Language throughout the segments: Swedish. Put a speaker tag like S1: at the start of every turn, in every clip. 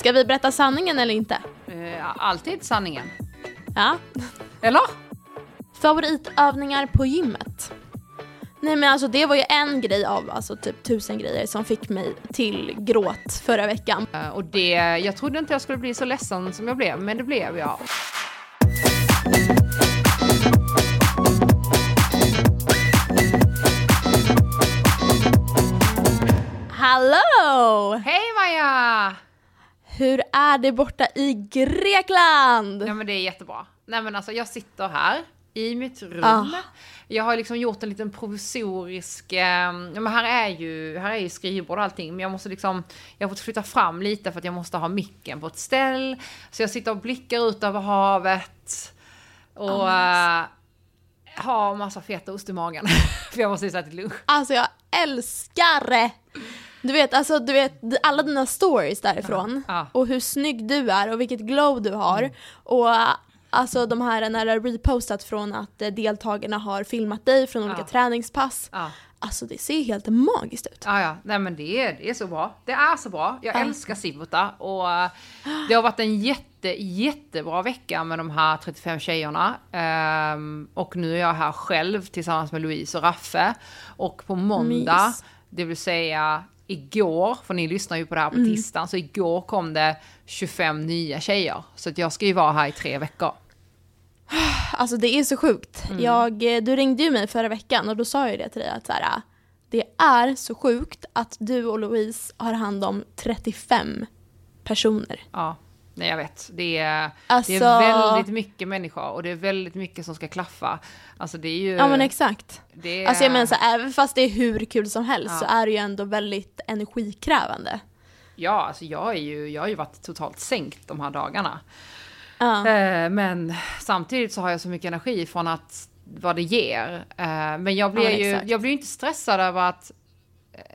S1: Ska vi berätta sanningen eller inte?
S2: Eh, alltid sanningen.
S1: Ja.
S2: Eller?
S1: Favoritövningar på gymmet? Nej men alltså det var ju en grej av alltså typ tusen grejer som fick mig till gråt förra veckan.
S2: Eh, och det, jag trodde inte jag skulle bli så ledsen som jag blev, men det blev jag.
S1: Hur är det borta i Grekland?
S2: Ja men det är jättebra. Nej men alltså jag sitter här i mitt rum.
S1: Ah.
S2: Jag har liksom gjort en liten provisorisk, eh, men här är ju, här är ju skrivbord och allting, men jag måste liksom, jag har fått flytta fram lite för att jag måste ha micken på ett ställ. Så jag sitter och blickar ut över havet. Och
S1: Ah,
S2: eh, har massa fetaost i magen. för jag måste ju säga till lunch.
S1: Alltså jag älskar det! Du vet, alltså, du vet alla dina stories därifrån
S2: Ja,
S1: och hur snygg du är och vilket glow du har. Och alltså de här när du har repostat från att eh, deltagarna har filmat dig från olika
S2: Ja.
S1: träningspass.
S2: Ja.
S1: Alltså det ser helt magiskt ut.
S2: Ja, ja, nej men det är, det är så bra. Det är så bra. Jag
S1: Ja.
S2: älskar Sivota och eh, det har varit en jätte, jättebra vecka med de här 35 tjejerna. Ehm, och nu är jag här själv tillsammans med Louise och Raffe. Och på måndag,
S1: Mys.
S2: det vill säga igår, för ni lyssnar ju på det här på
S1: Mm.
S2: tisdagen, så igår kom det 25 nya tjejer. Så att jag ska ju vara här i tre veckor.
S1: Alltså det är så sjukt.
S2: Mm.
S1: Jag, eh, du ringde ju mig förra veckan och då sa jag det till dig att så här, det är så sjukt att du och Louise har hand om 35 personer.
S2: Ja, nej jag vet. Det är,
S1: Alltså-
S2: det är väldigt mycket människor och det är väldigt mycket som ska klaffa. Alltså det är ju...
S1: Ja men exakt.
S2: det är,
S1: Alltså jag menar så här, även fast det är hur kul som helst
S2: Ja.
S1: så är det ju ändå väldigt energikrävande.
S2: Ja, alltså jag, är ju, jag har ju varit totalt sänkt de här dagarna.
S1: Ja.
S2: Eh, men samtidigt så har jag så mycket energi från att vad det ger. Eh, men jag blir
S1: Ja,
S2: ju jag blir inte stressad över att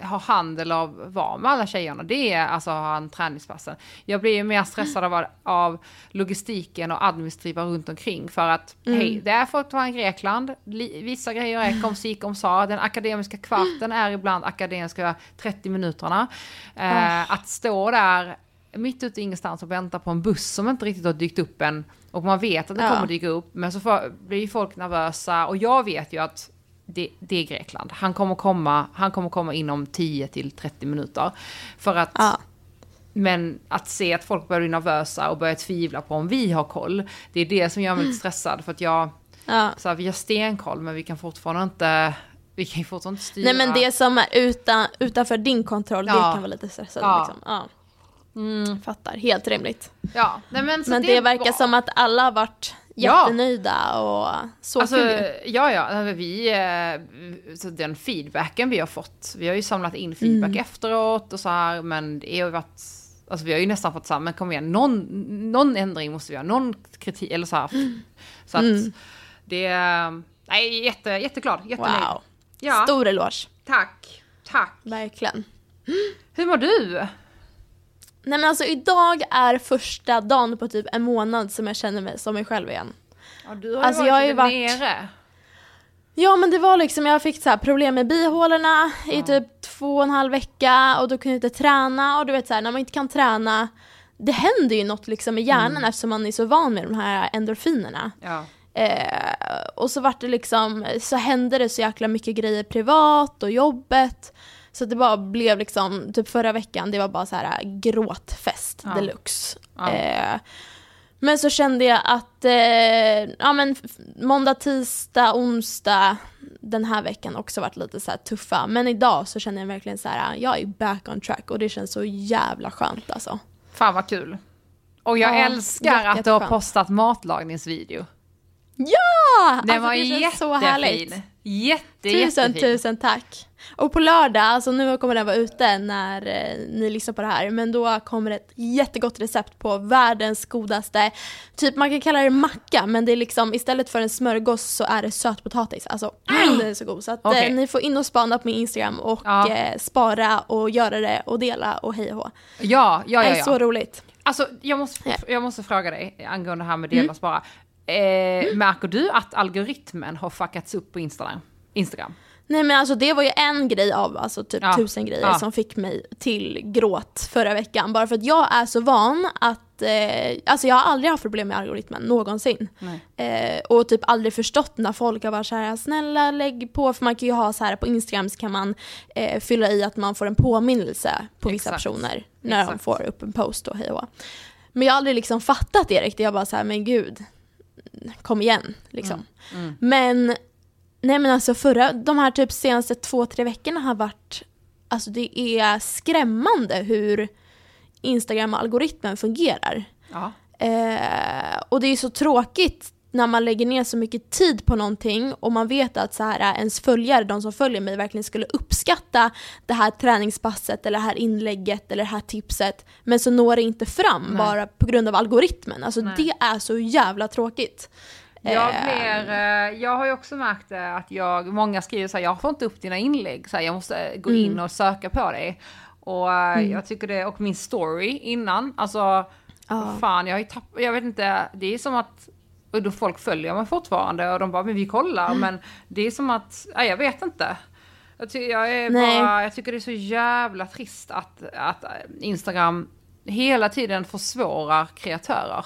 S2: ha handel av vara med alla tjejerna. Det är alltså att ha en träningspassen. Jag blir ju mer stressad av, av logistiken och administrativa runt omkring för att
S1: Mm.
S2: hej, det är folk från Grekland. Li, vissa grejer är kom si kom sa. Den akademiska kvarten är ibland akademiska 30 minuterna. Eh, Att stå där mitt ute i ingenstans och vänta på en buss som inte riktigt har dykt upp än. Och man vet att det
S1: Ja.
S2: kommer dyka upp, men så får, blir folk nervösa. Och jag vet ju att det, det är Grekland. Han kommer komma, han kommer komma inom 10 till 30 minuter. För att,
S1: Ja.
S2: men att se att folk börjar bli nervösa och börjar tvivla på om vi har koll. Det är det som gör mig lite stressad. För att jag,
S1: Ja.
S2: så här, vi har stenkoll men vi kan fortfarande inte, vi kan ju fortfarande inte styra.
S1: Nej men det som är utan, utanför din kontroll, det
S2: Ja.
S1: kan vara lite stressande
S2: Ja.
S1: liksom. Ja. Mm, fattar, helt rimligt.
S2: Ja, nej, men
S1: Men det,
S2: är
S1: verkar
S2: bra.
S1: som att alla har varit. Jättenöjda och så
S2: Alltså,
S1: kul
S2: ja, ja, vi, eh, så den feedbacken vi har fått, vi har ju samlat in feedback
S1: Mm.
S2: efteråt och så här, men det har ju varit, alltså vi har ju nästan fått så här, men kom igen, någon, någon ändring måste vi göra, någon kritik, eller så här. Så att
S1: Mm.
S2: det, nej, jätte, jätteglad, jättenöjd.
S1: Wow.
S2: Ja,
S1: Stor eloge,
S2: tack, tack.
S1: verkligen.
S2: Hur mår du?
S1: Nej men alltså idag är första dagen på typ en månad som jag känner mig som mig själv igen.
S2: Ja, du har
S1: Alltså,
S2: ju
S1: jag har
S2: varit
S1: ju varit-
S2: nere.
S1: Ja men det var liksom, jag fick så problem med bihålorna i typ två och en halv vecka och då kunde jag inte träna och du vet så här, när man inte kan träna det händer ju något liksom i hjärnan eftersom man är så van med de här endorfinerna.
S2: Ja.
S1: Eh, och så vart det liksom, så hände det så jäkla mycket grejer privat och jobbet. Så det bara blev liksom, typ förra veckan, det var bara så här gråtfest
S2: Ja.
S1: deluxe.
S2: Ja.
S1: Eh, men så kände jag att, eh, ja men måndag, tisdag, onsdag den här veckan också varit lite så tuffa. Men idag så känner jag verkligen så här, jag är back on track och det känns så jävla skönt alltså.
S2: Fan vad kul. Och jag
S1: Ja,
S2: älskar att du har postat matlagningsvideo.
S1: Ja!
S2: Den
S1: alltså,
S2: var
S1: det
S2: jättefin.
S1: så härligt.
S2: Jätte,
S1: Tusen,
S2: jättefin.
S1: tusen tack. Och på lördag, alltså nu kommer den vara ute när eh, ni lyssnar på det här, men då kommer ett jättegott recept på världens godaste, typ man kan kalla det macka, men det är liksom istället för en smörgås så är det sötpotatis. Alltså mm, den är så god. Så att
S2: Okej.
S1: eh, ni får in och spana på min Instagram och
S2: Ja.
S1: eh, spara och göra det och dela och hej och hå.
S2: Ja, ja,
S1: Det
S2: ja.
S1: är så
S2: ja.
S1: roligt.
S2: Alltså, jag måste,
S1: Ja.
S2: jag måste fråga dig angående det här med dela spara. Eh, Märker du att algoritmen har fuckats upp på Instagram? Instagram?
S1: Nej men alltså det var ju en grej av alltså typ
S2: Ja.
S1: tusen grejer
S2: Ja.
S1: som fick mig till gråt förra veckan. Bara för att jag är så van att, eh, alltså jag har aldrig haft problem med algoritmen, någonsin. Eh, och typ aldrig förstått när folk har varit så här: snälla lägg på, för man kan ju ha så här på Instagram så kan man eh, fylla i att man får en påminnelse på vissa
S2: Exakt.
S1: personer när de
S2: Exakt.
S1: får upp en post och hej och. Men jag har aldrig liksom fattat det riktigt, jag bara så här, men gud, kom igen liksom.
S2: Mm.
S1: Men, nej men alltså förra, de här typ senaste två, tre veckorna har varit, alltså det är skrämmande hur Instagram-algoritmen fungerar.
S2: Ja.
S1: Eh, och det är så tråkigt när man lägger ner så mycket tid på någonting och man vet att så här, äh, ens följare, de som följer mig, verkligen skulle uppskatta det här träningspasset eller det här inlägget eller det här tipset. Men så når det inte fram
S2: Nej.
S1: bara på grund av algoritmen. Alltså
S2: Nej.
S1: det är så jävla tråkigt.
S2: Jag,
S1: Eh,
S2: blir, eh, jag har ju också märkt eh, att jag, många skriver så här, jag får inte upp dina inlägg, så här, jag måste gå in och söka på dig. Och eh, jag tycker det, och min story innan, alltså,
S1: Ja.
S2: fan jag har ju tappat, jag vet inte, det är som att, och då folk följer mig fortfarande och de bara, men vi kollar, men det är som att, nej jag vet inte. Jag, ty, jag, bara, jag tycker det är så jävla trist att, att Instagram hela tiden försvårar kreatörer.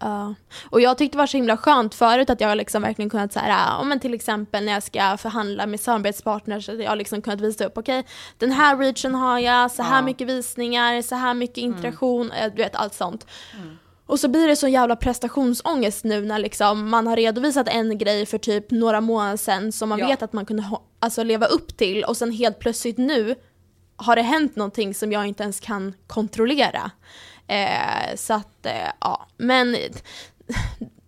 S1: Ja. Och jag tyckte det var så himla skönt förut att jag liksom verkligen kunnat så här, men till exempel när jag ska förhandla med samarbetspartners, att jag liksom kunnat visa upp, okej, den här reachen har jag, så här
S2: Ja.
S1: mycket visningar, så här mycket interaktion, eh, du vet allt sånt.
S2: Mm.
S1: Och så blir det så jävla prestationsångest nu när liksom man har redovisat en grej för typ några månader sedan som man
S2: Ja.
S1: vet att man kunde ha, alltså leva upp till och sen helt plötsligt nu har det hänt någonting som jag inte ens kan kontrollera. Eh, så att, eh, ja, men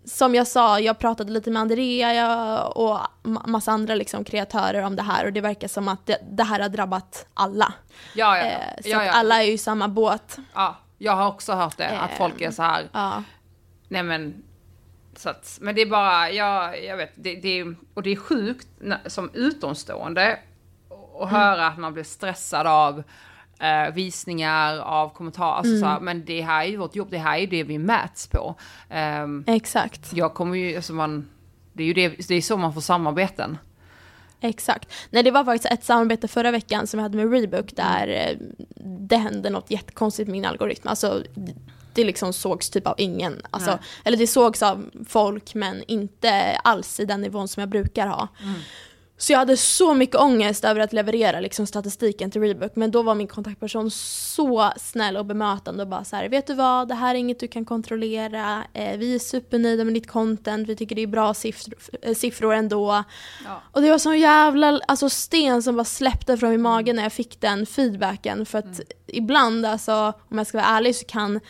S1: som jag sa, jag pratade lite med Andrea och ma- massa andra liksom kreatörer om det här och det verkar som att det, det här har drabbat alla.
S2: Ja, ja,
S1: Eh, så
S2: ja,
S1: att
S2: ja.
S1: alla är ju i samma båt.
S2: Ja, jag har också hört det, att
S1: Eh,
S2: folk är så här,
S1: Ja.
S2: nej men, så att, men det är bara, jag, jag vet, det, det, och det är sjukt som utomstående att
S1: Mm.
S2: höra att man blir stressad av eh, visningar, av kommentarer, alltså
S1: Mm.
S2: så här, men det här är ju vårt jobb, det här är ju det vi mäts på. Ehm,
S1: Exakt.
S2: jag kommer ju, alltså man, det är ju det, det är så man får samarbeten.
S1: Exakt. Nej, det var faktiskt ett samarbete förra veckan som jag hade med Rebook där eh, det hände något jättekonstigt med min algoritm. Alltså, det- liksom sågs typ av ingen. Alltså, eller det sågs av folk men inte alls i den nivån som jag brukar ha. Så jag hade så mycket ångest över att leverera liksom, statistiken till Rebook men då var min kontaktperson så snäll och bemötande och bara så här, vet du vad, det här är inget du kan kontrollera, eh, vi är supernöjda med ditt content, vi tycker det är bra siffror, eh, siffror ändå.
S2: Ja.
S1: Och det var sån jävla alltså, sten som bara släppte från min mage när jag fick den feedbacken. För att ibland, alltså, om jag ska vara ärlig så kan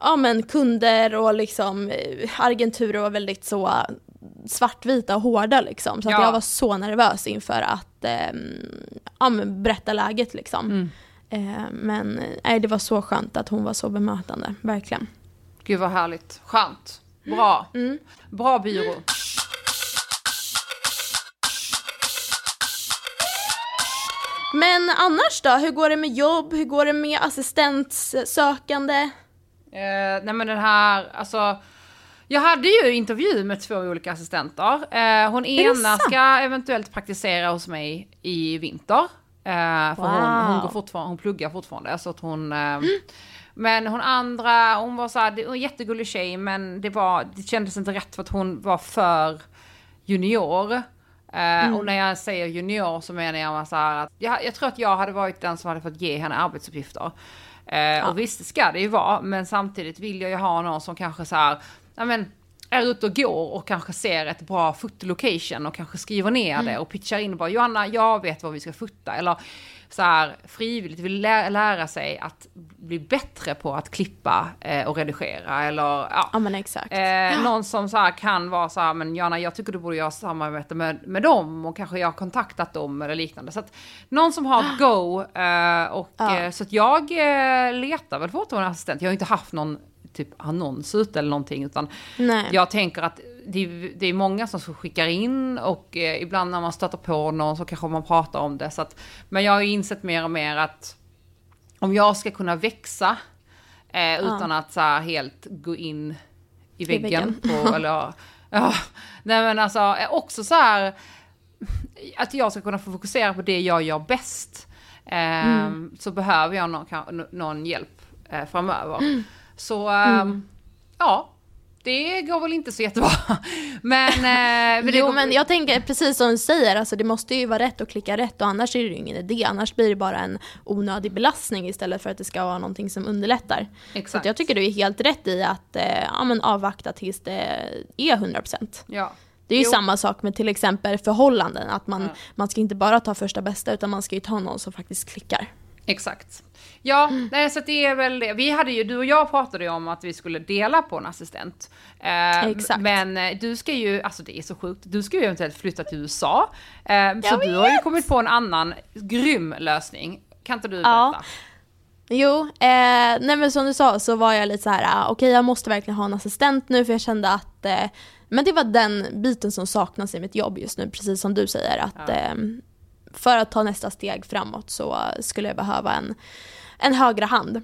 S1: ja, men kunder och liksom eh, agenturer vara väldigt så svartvita och hårda liksom. Så att
S2: Ja.
S1: jag var så nervös inför att ehm, ja, berätta läget liksom.
S2: Mm.
S1: Eh, men eh, nej, det var så skönt att hon var så bemötande, verkligen.
S2: Gud vad härligt, skönt, bra,
S1: Mm.
S2: bra byrå.
S1: Men annars då, hur går det med jobb? Hur går det med assistentsökande?
S2: Eh, nej men den här, alltså. Jag hade ju intervju med två olika assistenter. Eh, hon ena ska eventuellt praktisera hos mig i vinter. Eh, för hon, hon,
S1: Wow.
S2: går fortfarande, hon pluggar fortfarande så att hon... Eh, Men hon andra, hon var så här, det var en jättegullig tjej men det var, det kändes inte rätt för att hon var för junior. Eh, Och när jag säger junior så menar jag så här att jag, jag tror att jag hade varit den som hade fått ge henne arbetsuppgifter. Eh, Och visst ska det ju vara, men samtidigt vill jag ju ha någon som kanske så här, ja men är ute och går och kanske ser ett bra fotolocation och kanske skriver ner det och pitchar in bara Johanna, jag vet vad vi ska fota eller så här frivilligt vill lä- lära sig att bli bättre på att klippa eh, och redigera eller ja.
S1: Ja men exakt.
S2: Eh, någon som så kan vara så här, men Jana jag tycker du borde göra samarbete med, med dem och kanske jag har kontaktat dem eller liknande. Så att någon som har ett go eh, och
S1: Ja.
S2: eh, så att jag eh, letar väl fortfarande en assistent. Jag har inte haft någon typ annons ute eller någonting utan
S1: Nej.
S2: jag tänker att det, det är många som skickar in och eh, ibland när man stöter på någon så kanske man pratar om det. Så att, men jag har ju insett mer och mer att om jag ska kunna växa eh, utan att så här, helt gå in i väggen,
S1: väggen.
S2: på, eller ja, nej men alltså eh, också så här att jag ska kunna få fokusera på det jag gör bäst. Eh, mm. Så behöver jag någon, någon hjälp eh, framöver. Mm. Så mm. ja, det går väl inte så jättebra. Men, eh,
S1: men jo, går... men jag tänker precis som du säger, alltså det måste ju vara rätt att klicka rätt och annars är det ju ingen idé. Annars blir det bara en onödig belastning istället för att det ska vara någonting som underlättar. Exakt. Så jag tycker du är helt rätt i att eh, ja, men avvakta tills det är 100%.
S2: Ja.
S1: Det är ju jo. samma sak med till exempel förhållanden, att man, ja. man ska inte bara ta första bästa utan man ska ju ta någon som faktiskt klickar.
S2: Exakt. Ja, nej, så det är väl det. Vi hade ju, du och jag pratade ju om att vi skulle dela på en assistent.
S1: Eh, Exakt.
S2: Men eh, du ska ju, alltså det är så sjukt, du ska ju eventuellt flytta till USA. Eh, så vet. du har ju kommit på en annan grym lösning. Kan inte du berätta? Ja.
S1: Jo, eh, nej men som du sa så var jag lite så här, ah, okej okay, jag måste verkligen ha en assistent nu för jag kände att eh, men det var den biten som saknas i mitt jobb just nu, precis som du säger. Att ja. För att ta nästa steg framåt så skulle jag behöva en, en högre hand.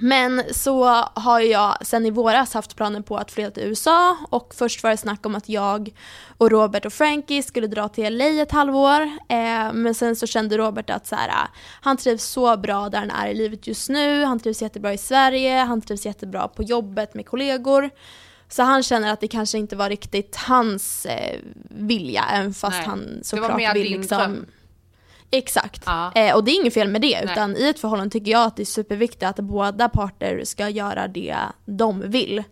S1: Men så har jag sen i våras haft planer på att flytta till USA och först var det snack om att jag och Robert och Frankie skulle dra till LA ett halvår. Eh, men sen så kände Robert att så här, han trivs så bra där han är i livet just nu, han trivs jättebra i Sverige, han trivs jättebra på jobbet med kollegor. Så han känner att det kanske inte var riktigt hans eh, vilja, även fast Nej, han såklart vill liksom... Dröm. Exakt. Ja. Eh, och det är inget fel med det, utan Nej. i ett förhållande tycker jag att det är superviktigt att båda parter ska göra det de vill.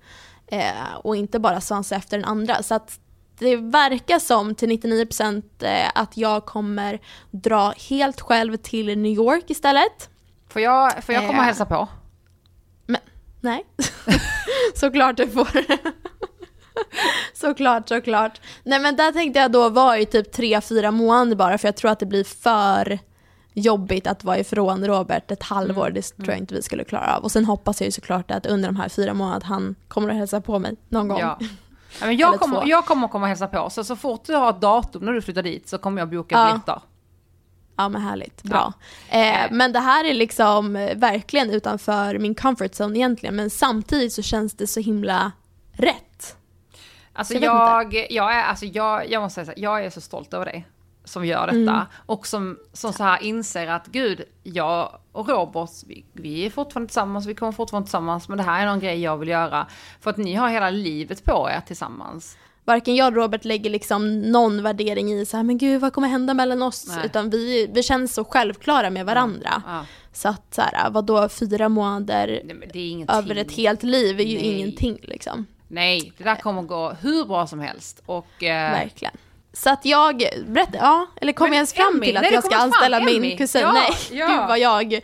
S1: Eh, och inte bara svansa efter den andra. Så att det verkar som till 99% eh, att jag kommer dra helt själv till New York istället.
S2: Får jag, får jag komma och eh. hälsa på?
S1: Men, nej. Såklart du får. såklart, såklart. Nej men där tänkte jag då vara i typ tre fyra månader bara för jag tror att det blir för jobbigt att vara ifrån Robert ett halvår, det tror jag mm. inte vi skulle klara av. Och sen hoppas jag ju såklart att under de här fyra månaderna han kommer att hälsa på mig någon gång.
S2: Ja. Ja, men jag, kommer, jag kommer att komma och hälsa på, så så fort du har ett datum när du flyttar dit så kommer jag boka ja. biljetter.
S1: Ja men härligt, bra. Ja. Eh, men det här är liksom verkligen utanför min comfort zone egentligen, men samtidigt så känns det så himla rätt.
S2: Alltså jag, jag, jag, är, alltså jag, jag måste säga så här, jag är så stolt över dig som gör detta. Mm. Och som, som så här inser att gud, jag och Robert, vi, vi är fortfarande tillsammans, vi kommer fortfarande tillsammans, men det här är någon grej jag vill göra. För att ni har hela livet på er tillsammans.
S1: Varken jag och Robert lägger liksom någon värdering i så här, men gud vad kommer hända mellan oss? Nej. Utan vi, vi känns så självklara med varandra. Ja, ja. Så att så här, vadå fyra månader
S2: Nej,
S1: över ett helt liv är ju Nej. ingenting liksom.
S2: Nej, det där kommer gå hur bra som helst. Och,
S1: eh... Verkligen. Så att jag, berätta, ja, eller kom jag ens fram Emmy, till att jag ska anställa fram, min Emmy. kusin? Ja, nej, ja. gud vad jag,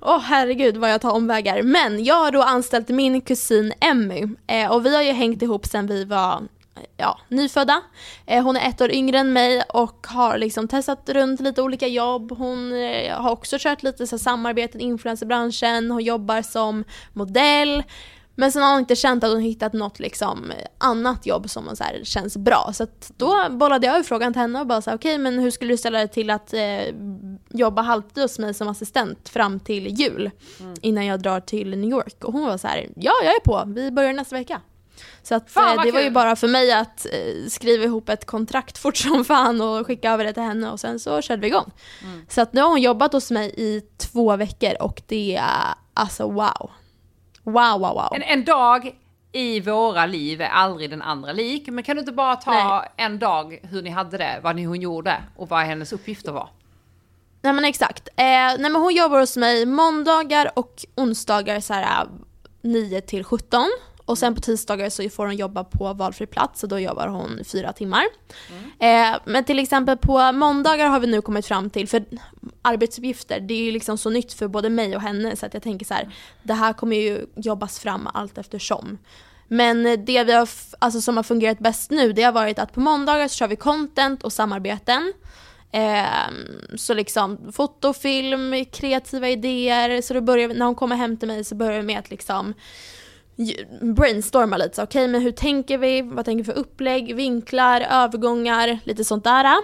S1: åh oh, herregud vad jag tar omvägar. Men jag har då anställt min kusin Emmy eh, och vi har ju hängt ihop sen vi var ja, nyfödda. Eh, hon är ett år yngre än mig och har liksom testat runt lite olika jobb. Hon eh, har också kört lite så samarbeten i influencerbranschen, hon jobbar som modell. Men sen har hon inte känt att hon hittat något liksom annat jobb som så här, känns bra. Så då bollade jag över frågan till henne och bara så okej okay, men hur skulle du ställa dig till att eh, jobba halvtid hos mig som assistent fram till jul mm. innan jag drar till New York? Och hon var så här, ja jag är på, vi börjar nästa vecka. Så att, fan, eh, det var ju bara för mig att eh, skriva ihop ett kontrakt fort som fan och skicka över det till henne och sen så körde vi igång. Mm. Så att nu har hon jobbat hos mig i två veckor och det är alltså wow. Wow, wow, wow.
S2: En, en dag i våra liv är aldrig den andra lik. Men kan du inte bara ta nej. en dag hur ni hade det, vad ni, hon gjorde och vad hennes uppgifter var?
S1: Nej men exakt. Eh, nej men hon jobbar hos mig måndagar och onsdagar så här 9 till 17. Och sen på tisdagar så får hon jobba på valfri plats och då jobbar hon fyra timmar. Mm. Eh, men till exempel på måndagar har vi nu kommit fram till, för arbetsuppgifter, det är ju liksom så nytt för både mig och henne så att jag tänker så här, det här kommer ju jobbas fram allt eftersom. Men det vi har, alltså som har fungerat bäst nu, det har varit att på måndagar så kör vi content och samarbeten. Eh, så liksom foto, film, kreativa idéer. Så då börjar när hon kommer hem till mig så börjar vi med att liksom brainstorma lite. Okej, okay, men hur tänker vi? Vad tänker vi för upplägg, vinklar, övergångar, lite sånt där.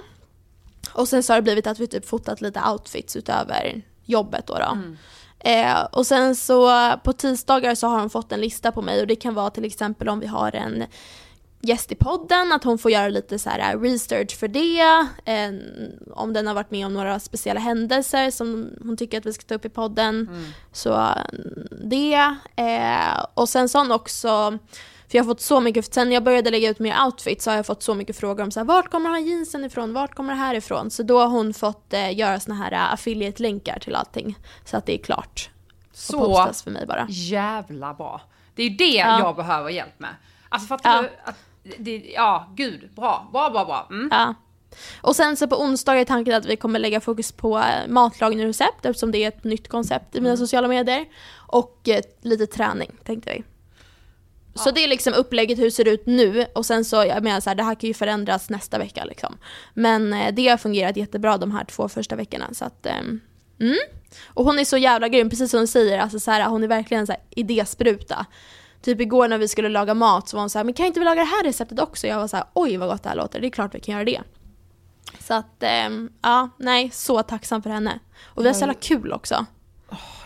S1: Och sen så har det blivit att vi typ fotat lite outfits utöver jobbet då. då. Mm. Eh, och sen så på tisdagar så har hon fått en lista på mig och det kan vara till exempel om vi har en gäst i podden, att hon får göra lite så här research för det. Eh, om den har varit med om några speciella händelser som hon tycker att vi ska ta upp i podden.
S2: Mm.
S1: Så mm, det. Eh, och sen har hon också för jag har fått så mycket, sen jag började lägga ut mer outfits så har jag fått så mycket frågor om så här, vart kommer den här jeansen ifrån, vart kommer det här ifrån? Så då har hon fått eh, göra såna här uh, affiliate-länkar till allting. Så att det är klart.
S2: Så
S1: för mig bara.
S2: jävla bra. Det är det
S1: Ja.
S2: jag behöver hjälp med. Alltså fattar
S1: Ja.
S2: du? Att det, ja, gud. Bra, bra, bra, bra. Mm.
S1: Ja. Och sen så på onsdag är tanken att vi kommer lägga fokus på eh, matlagning och recept eftersom det är ett nytt koncept i mina sociala medier. Och eh, lite träning tänkte vi. Så det är liksom upplägget hur det ser ut nu och sen så, jag menar så här, det här kan ju förändras nästa vecka liksom. Men eh, det har fungerat jättebra de här två första veckorna så att ehm, mm. Och hon är så jävla grym, precis som hon säger, alltså så här, hon är verkligen en så här idéspruta. Typ igår när vi skulle laga mat så var hon så här, men kan inte vi laga det här receptet också? Jag var så här, oj vad gott det här låter, det är klart vi kan göra det. Så att, ehm, ja, nej, så tacksam för henne. Och vi har så jävla kul också.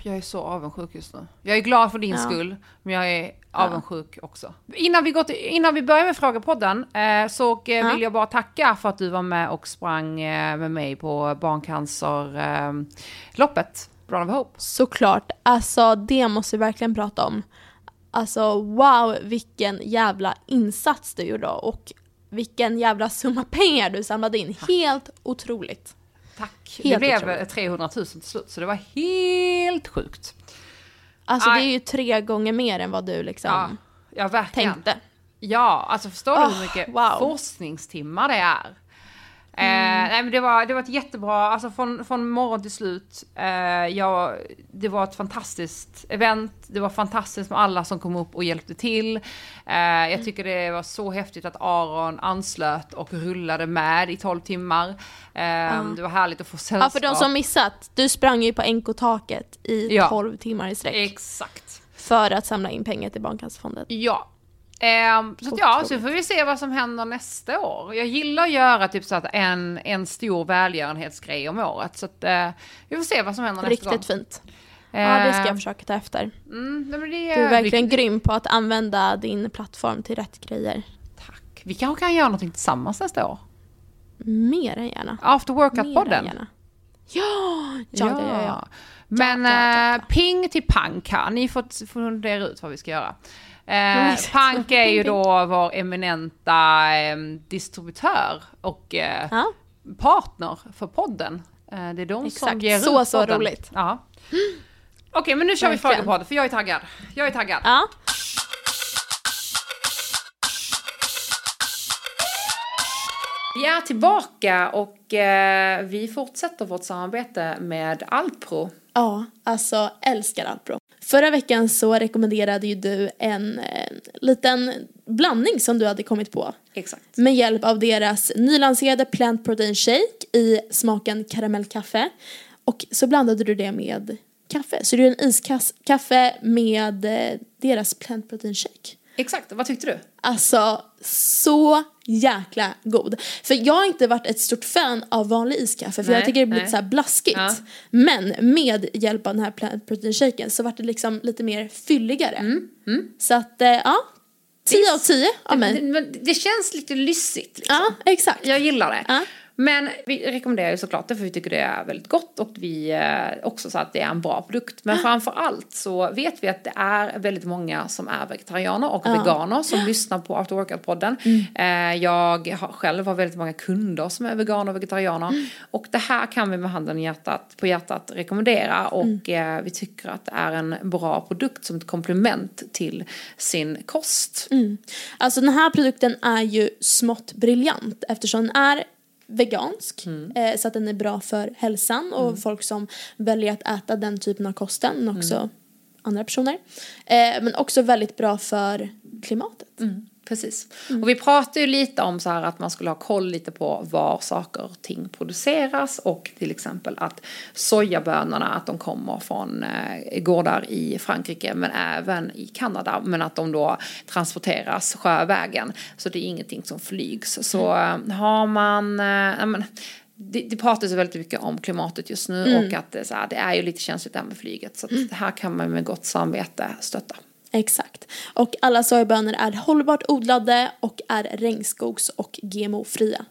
S2: Jag är så avundsjuk just nu. Jag är glad för din
S1: Ja.
S2: skull, men jag är avundsjuk också. Innan vi, går till, innan vi börjar med Frågepodden eh, så eh,
S1: Ja.
S2: vill jag bara tacka för att du var med och sprang eh, med mig på barncancerloppet, Run of Hope.
S1: Såklart, alltså det måste vi verkligen prata om. Alltså wow, vilken jävla insats du gjorde och vilken jävla summa pengar du samlade in. Helt otroligt.
S2: Tack.
S1: Helt
S2: det blev
S1: otroligt.
S2: eh, 300 000 till slut, så det var helt sjukt.
S1: Alltså det
S2: Aj.
S1: är ju tre gånger mer än vad du liksom
S2: Ja, ja verkligen.
S1: tänkte.
S2: Ja, alltså förstår du
S1: Oh,
S2: hur mycket
S1: wow. Mm.
S2: forskningstimmar det är? Eh, nej, men det, var, det var ett jättebra, alltså från, från morgon till slut. Eh, jag, det var ett fantastiskt event, det var fantastiskt med alla som kom upp och hjälpte till. Eh, jag tycker det var så häftigt att Aron anslöt och rullade med i 12 timmar. Eh, Det var härligt att få sällskap.
S1: Ja för de som missat, du sprang ju på NK-taket i
S2: Ja.
S1: 12 timmar i sträck.
S2: Exakt.
S1: För att samla in pengar till Barncancerfonden.
S2: Ja. Ehm, så att, ja, så får vi se vad som händer nästa år. Jag gillar att göra typ så att en, en stor välgörenhetsgrej om året. Så att eh, vi får se vad som händer nästa gång.
S1: Riktigt fint. Ja det ska jag
S2: Ehm,
S1: försöka ta efter.
S2: Mm, det,
S1: Du är verkligen
S2: vi,
S1: grym på att använda din plattform till rätt grejer.
S2: Tack. Vi kanske kan göra någonting tillsammans nästa år.
S1: Mer än gärna.
S2: After workout-podden.
S1: Ja, ja, ja, ja. ja.
S2: Men
S1: Ja, ja, ja,
S2: eh, ping till Pank här, ni får fundera ut vad vi ska göra. Eh. Pank är ju då vår eminenta eh, distributör och eh,
S1: ja.
S2: partner för podden. Eh, Det är de som
S1: Exakt.
S2: ger
S1: Så,
S2: ut
S1: så
S2: podden.
S1: roligt.
S2: Ja. Okej, men nu kör vi frågepodden för jag är taggad. Jag är taggad.
S1: ja.
S2: Vi är tillbaka och eh, vi fortsätter vårt samarbete med Alpro.
S1: Ja, alltså älskar Alpro. Förra veckan så rekommenderade ju du en eh, liten blandning som du hade kommit på.
S2: Exakt.
S1: Med hjälp av deras nylanserade Plant Protein Shake i smaken karamellkaffe. Och så blandade du det med kaffe. Så du gör en iskaffe med eh, deras Plant Protein Shake.
S2: Exakt, vad tyckte du?
S1: Alltså så jäkla god. För jag har inte varit ett stort fan av vanlig iskaffe för
S2: Nej,
S1: jag tycker det blir
S2: nej.
S1: lite så blaskigt.
S2: Ja.
S1: Men med hjälp av den här plant protein shaken så vart det liksom lite mer fylligare.
S2: Mm,
S1: Så att eh, ja, 10 av 10 av
S2: Det,
S1: mig.
S2: men det känns lite lyssigt. Liksom.
S1: Ja, exakt.
S2: Jag gillar det.
S1: Ja.
S2: Men vi rekommenderar ju såklart det för vi tycker det är väldigt gott och vi eh, också så att det är en bra produkt. Men framför allt så vet vi att det är väldigt många som är vegetarianer och veganer som lyssnar på After Workout-podden. Eh, jag har, själv har väldigt många kunder som är veganer och vegetarianer. Och det här kan vi med handen hjärtat, på hjärtat rekommendera och eh, vi tycker att det är en bra produkt som ett komplement till sin kost.
S1: Alltså den här produkten är ju smått briljant eftersom den är vegansk eh, så att den är bra för hälsan och folk som väljer att äta den typen av kosten men också andra personer. Eh, men också väldigt bra för klimatet.
S2: Precis. Och vi pratar ju lite om så här att man skulle ha koll lite på var saker och ting produceras och till exempel att sojabönorna att de kommer från eh, gårdar i Frankrike men även i Kanada men att de då transporteras sjövägen så det är ingenting som flygs. Så eh, har man, eh, men, det, det pratas väldigt mycket om klimatet just nu och att det, så här, det är ju lite känsligt det här med flyget så att det här kan man med gott samvete stötta.
S1: Exakt. Och alla sojabönor är hållbart odlade och är regnskogs och GMO-fria.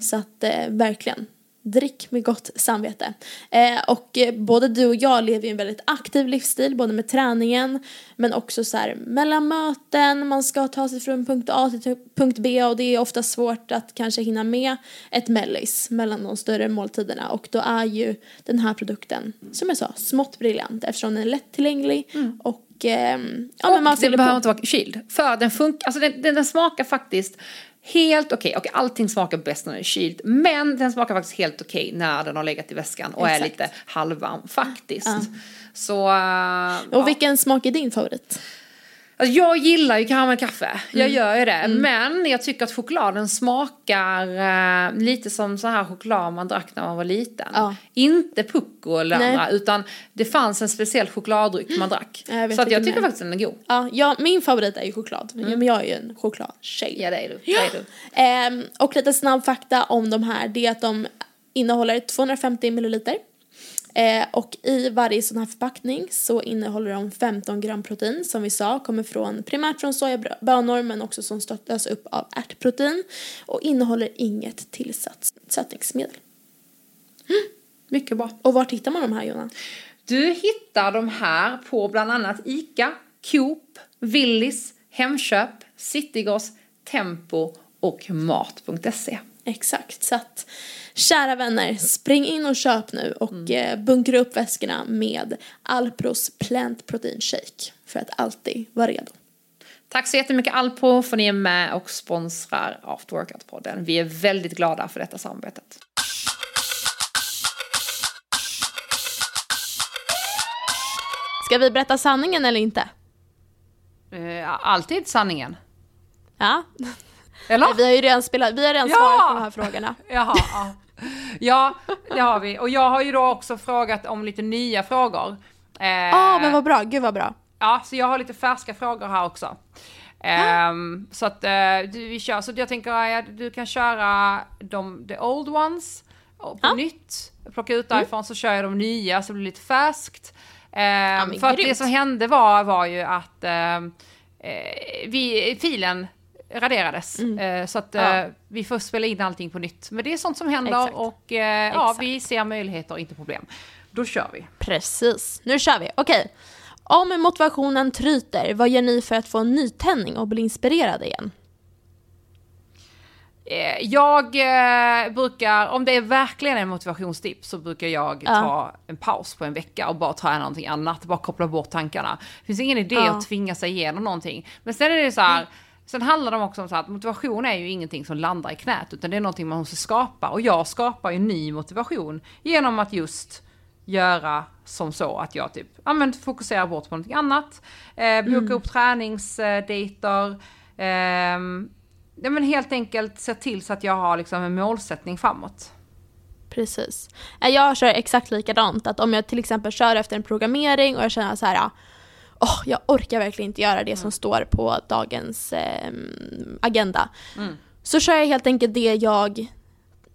S1: Så att eh, verkligen, drick med gott samvete. Eh, och eh, både du och jag lever ju en väldigt aktiv livsstil, både med träningen men också så här mellan möten, man ska ta sig från punkt A till punkt B och det är ofta svårt att kanske hinna med ett mellis mellan de större måltiderna och då är ju den här produkten, som jag sa, smått briljant eftersom den är lättillgänglig och ehm, ja, men man
S2: och
S1: fyller
S2: den behöver
S1: på.
S2: inte vara kyld. För den funkar, alltså den, den, den smakar faktiskt helt okej. Och allting smakar bäst när den är kyld. Men den smakar faktiskt helt okej när den har legat i väskan och är
S1: Exakt.
S2: lite halvvarm faktiskt.
S1: Ja.
S2: Så... äh,
S1: Och
S2: ja.
S1: vilken smak är din favorit?
S2: Alltså jag gillar ju karamellkaffe, jag
S1: Mm.
S2: gör ju det. Men jag tycker att chokladen smakar eh, lite som så här choklad man drack när man var liten.
S1: Ja.
S2: Inte Pucko eller
S1: Nej.
S2: andra, utan det fanns en speciell chokladdryck man drack.
S1: Ja, jag
S2: så att jag tycker
S1: är.
S2: faktiskt den är god.
S1: Ja, ja, min favorit är ju choklad. Ja, men jag är ju en chokladtjej.
S2: Ja det är du. Det är du.
S1: Ehm, och lite snabb fakta om de här, det är att de innehåller 250 milliliter. Eh, och i varje sån här förpackning så innehåller de 15 gram protein som vi sa kommer från primärt från sojabönor men också som stöttas upp av ärtprotein och innehåller inget tillsättningsmedel.
S2: Mycket bra.
S1: Och var hittar man de här Jonna?
S2: Du hittar de här på bland annat ICA, Coop, Willys, Hemköp, Citygross, Tempo och Mat.se.
S1: Exakt, så att kära vänner, spring in och köp nu och eh, bunkra upp väskorna med Alpros Plant Protein Shake för att alltid vara redo.
S2: Tack så jättemycket Alpro för ni är med och sponsrar After Workout-podden. Vi är väldigt glada för detta samarbetet.
S1: Ska vi berätta sanningen eller inte?
S2: Eh, alltid sanningen.
S1: Ja,
S2: Eller?
S1: vi har ju redan spelat, vi har redan
S2: Ja!
S1: svarat på de här frågorna.
S2: Jaha, ja. ja, det har vi. Och jag har ju då också frågat om lite nya frågor. Eh,
S1: Ja, men vad bra, gud vad bra.
S2: Ja, så jag har lite färska frågor här också. Ehm, så att eh, du, vi kör, så jag tänker att du kan köra de the old ones på
S1: Ja.
S2: nytt, plocka ut därifrån så kör jag de nya så det blir lite färskt. Ehm,
S1: men
S2: för att det som hände var, var ju att eh, vi, filen raderades. Eh, så att eh,
S1: Mm. Ja.
S2: vi får spela in allting på nytt. Men det är sånt som händer
S1: Exakt.
S2: och eh, ja,
S1: Exakt.
S2: vi ser möjligheter, inte problem. Då kör vi.
S1: Precis, nu kör vi. Okej. Om motivationen tryter, vad gör ni för att få en nytändning och bli inspirerade igen?
S2: Eh, Jag eh, brukar, om det är verkligen en motivationstips så brukar jag
S1: Ja.
S2: ta en paus på en vecka och bara träna någonting annat, bara koppla bort tankarna. Det finns ingen idé
S1: Ja.
S2: att tvinga sig igenom någonting. Men sen är det så här, sen handlar det också om så att motivation är ju ingenting som landar i knät utan det är någonting man måste skapa och jag skapar ju ny motivation genom att just göra som så att jag typ, men fokuserar bort på någonting annat, eh, boka upp träningsdejter, ehm, Ja men helt enkelt se till så att jag har liksom en målsättning framåt.
S1: Precis. Eh, Jag kör exakt likadant, att om jag till exempel kör efter en programmering och jag känner så här, åh, jag orkar verkligen inte göra det som står på dagens eh, agenda. Så kör jag helt enkelt det jag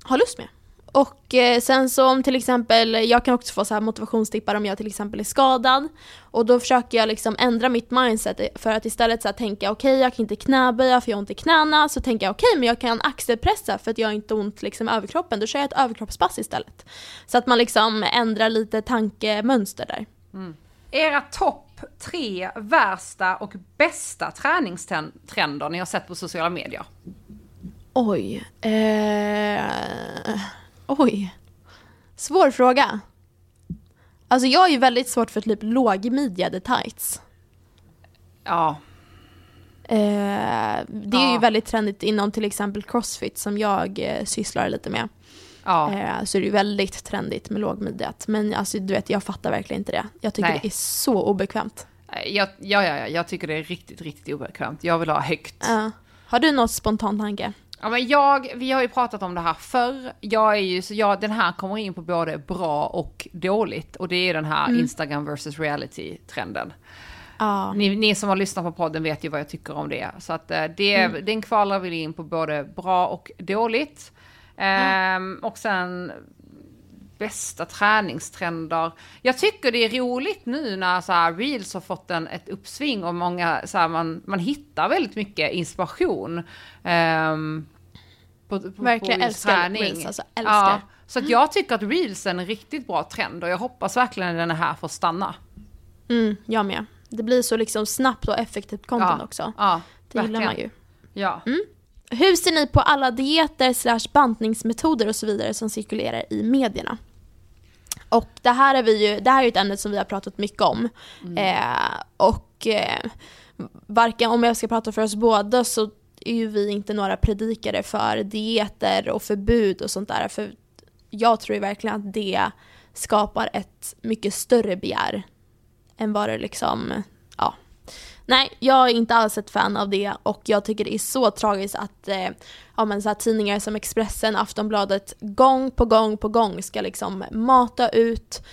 S1: har lust med. Och eh, sen så om till exempel, jag kan också få så här motivationstippar om jag till exempel är skadad. Och då försöker jag liksom ändra mitt mindset för att istället så tänka okej jag kan inte knäböja för jag har ont i knäna. Så tänker jag okej men jag kan axelpressa för att jag har inte ont liksom i överkroppen. Då kör jag ett överkroppspass istället. Så att man liksom ändrar lite tankemönster där.
S2: Era topp tre värsta och bästa träningstrender ni har sett på sociala medier?
S1: Oj. Eh, oj. Svår fråga. Alltså jag är ju väldigt svårt för typ lågmidjade tights.
S2: Ja,
S1: Eh, det är ju
S2: Ja.
S1: väldigt trendigt inom till exempel crossfit som jag eh, sysslar lite med.
S2: Ja.
S1: Eh, så är det ju väldigt trendigt med lågmidjat. Men alltså du vet, jag fattar verkligen inte det. Jag tycker
S2: Nej.
S1: det är så obekvämt.
S2: Jag, ja, ja, ja, jag tycker det är riktigt, riktigt obekvämt. Jag vill ha högt.
S1: Eh, har du något spontant tanke?
S2: Ja, men jag, vi har ju pratat om det här förr. Jag är ju, så jag, den här kommer in på både bra och dåligt. Och det är den här Instagram versus reality-trenden.
S1: Ja.
S2: Ni, ni som har lyssnat på podden vet ju vad jag tycker om det. Så att eh, det, den kvalar vi in på både bra och dåligt. Ehm, och sen bästa träningstrender. Jag tycker det är roligt nu när så här, reels har fått en, ett uppsving och många, så här, man, man hittar väldigt mycket inspiration. Um,
S1: på, på, Verkligen på älskar träning. reels, alltså älskar. Ja,
S2: så att jag tycker att reels är en riktigt bra trend och jag hoppas verkligen att den är här för att stanna.
S1: Mm, jag med. Det blir så liksom snabbt och effektivt content
S2: ja,
S1: också.
S2: Ja,
S1: det verkligen. gillar man ju.
S2: Ja.
S1: Mm. Hur ser ni på alla dieter slash bantningsmetoder och så vidare som cirkulerar i medierna? Och det här är, vi ju, det här är ett ämne som vi har pratat mycket om. Mm. Eh, och eh, varken, om jag ska prata för oss båda så är ju vi inte några predikare för dieter och förbud och sånt där. För jag tror ju verkligen att det skapar ett mycket större begär än vad det liksom. Nej, jag är inte alls ett fan av det och jag tycker det är så tragiskt att eh, ja, men så här, tidningar som Expressen, Aftonbladet gång på gång på gång ska liksom mata ut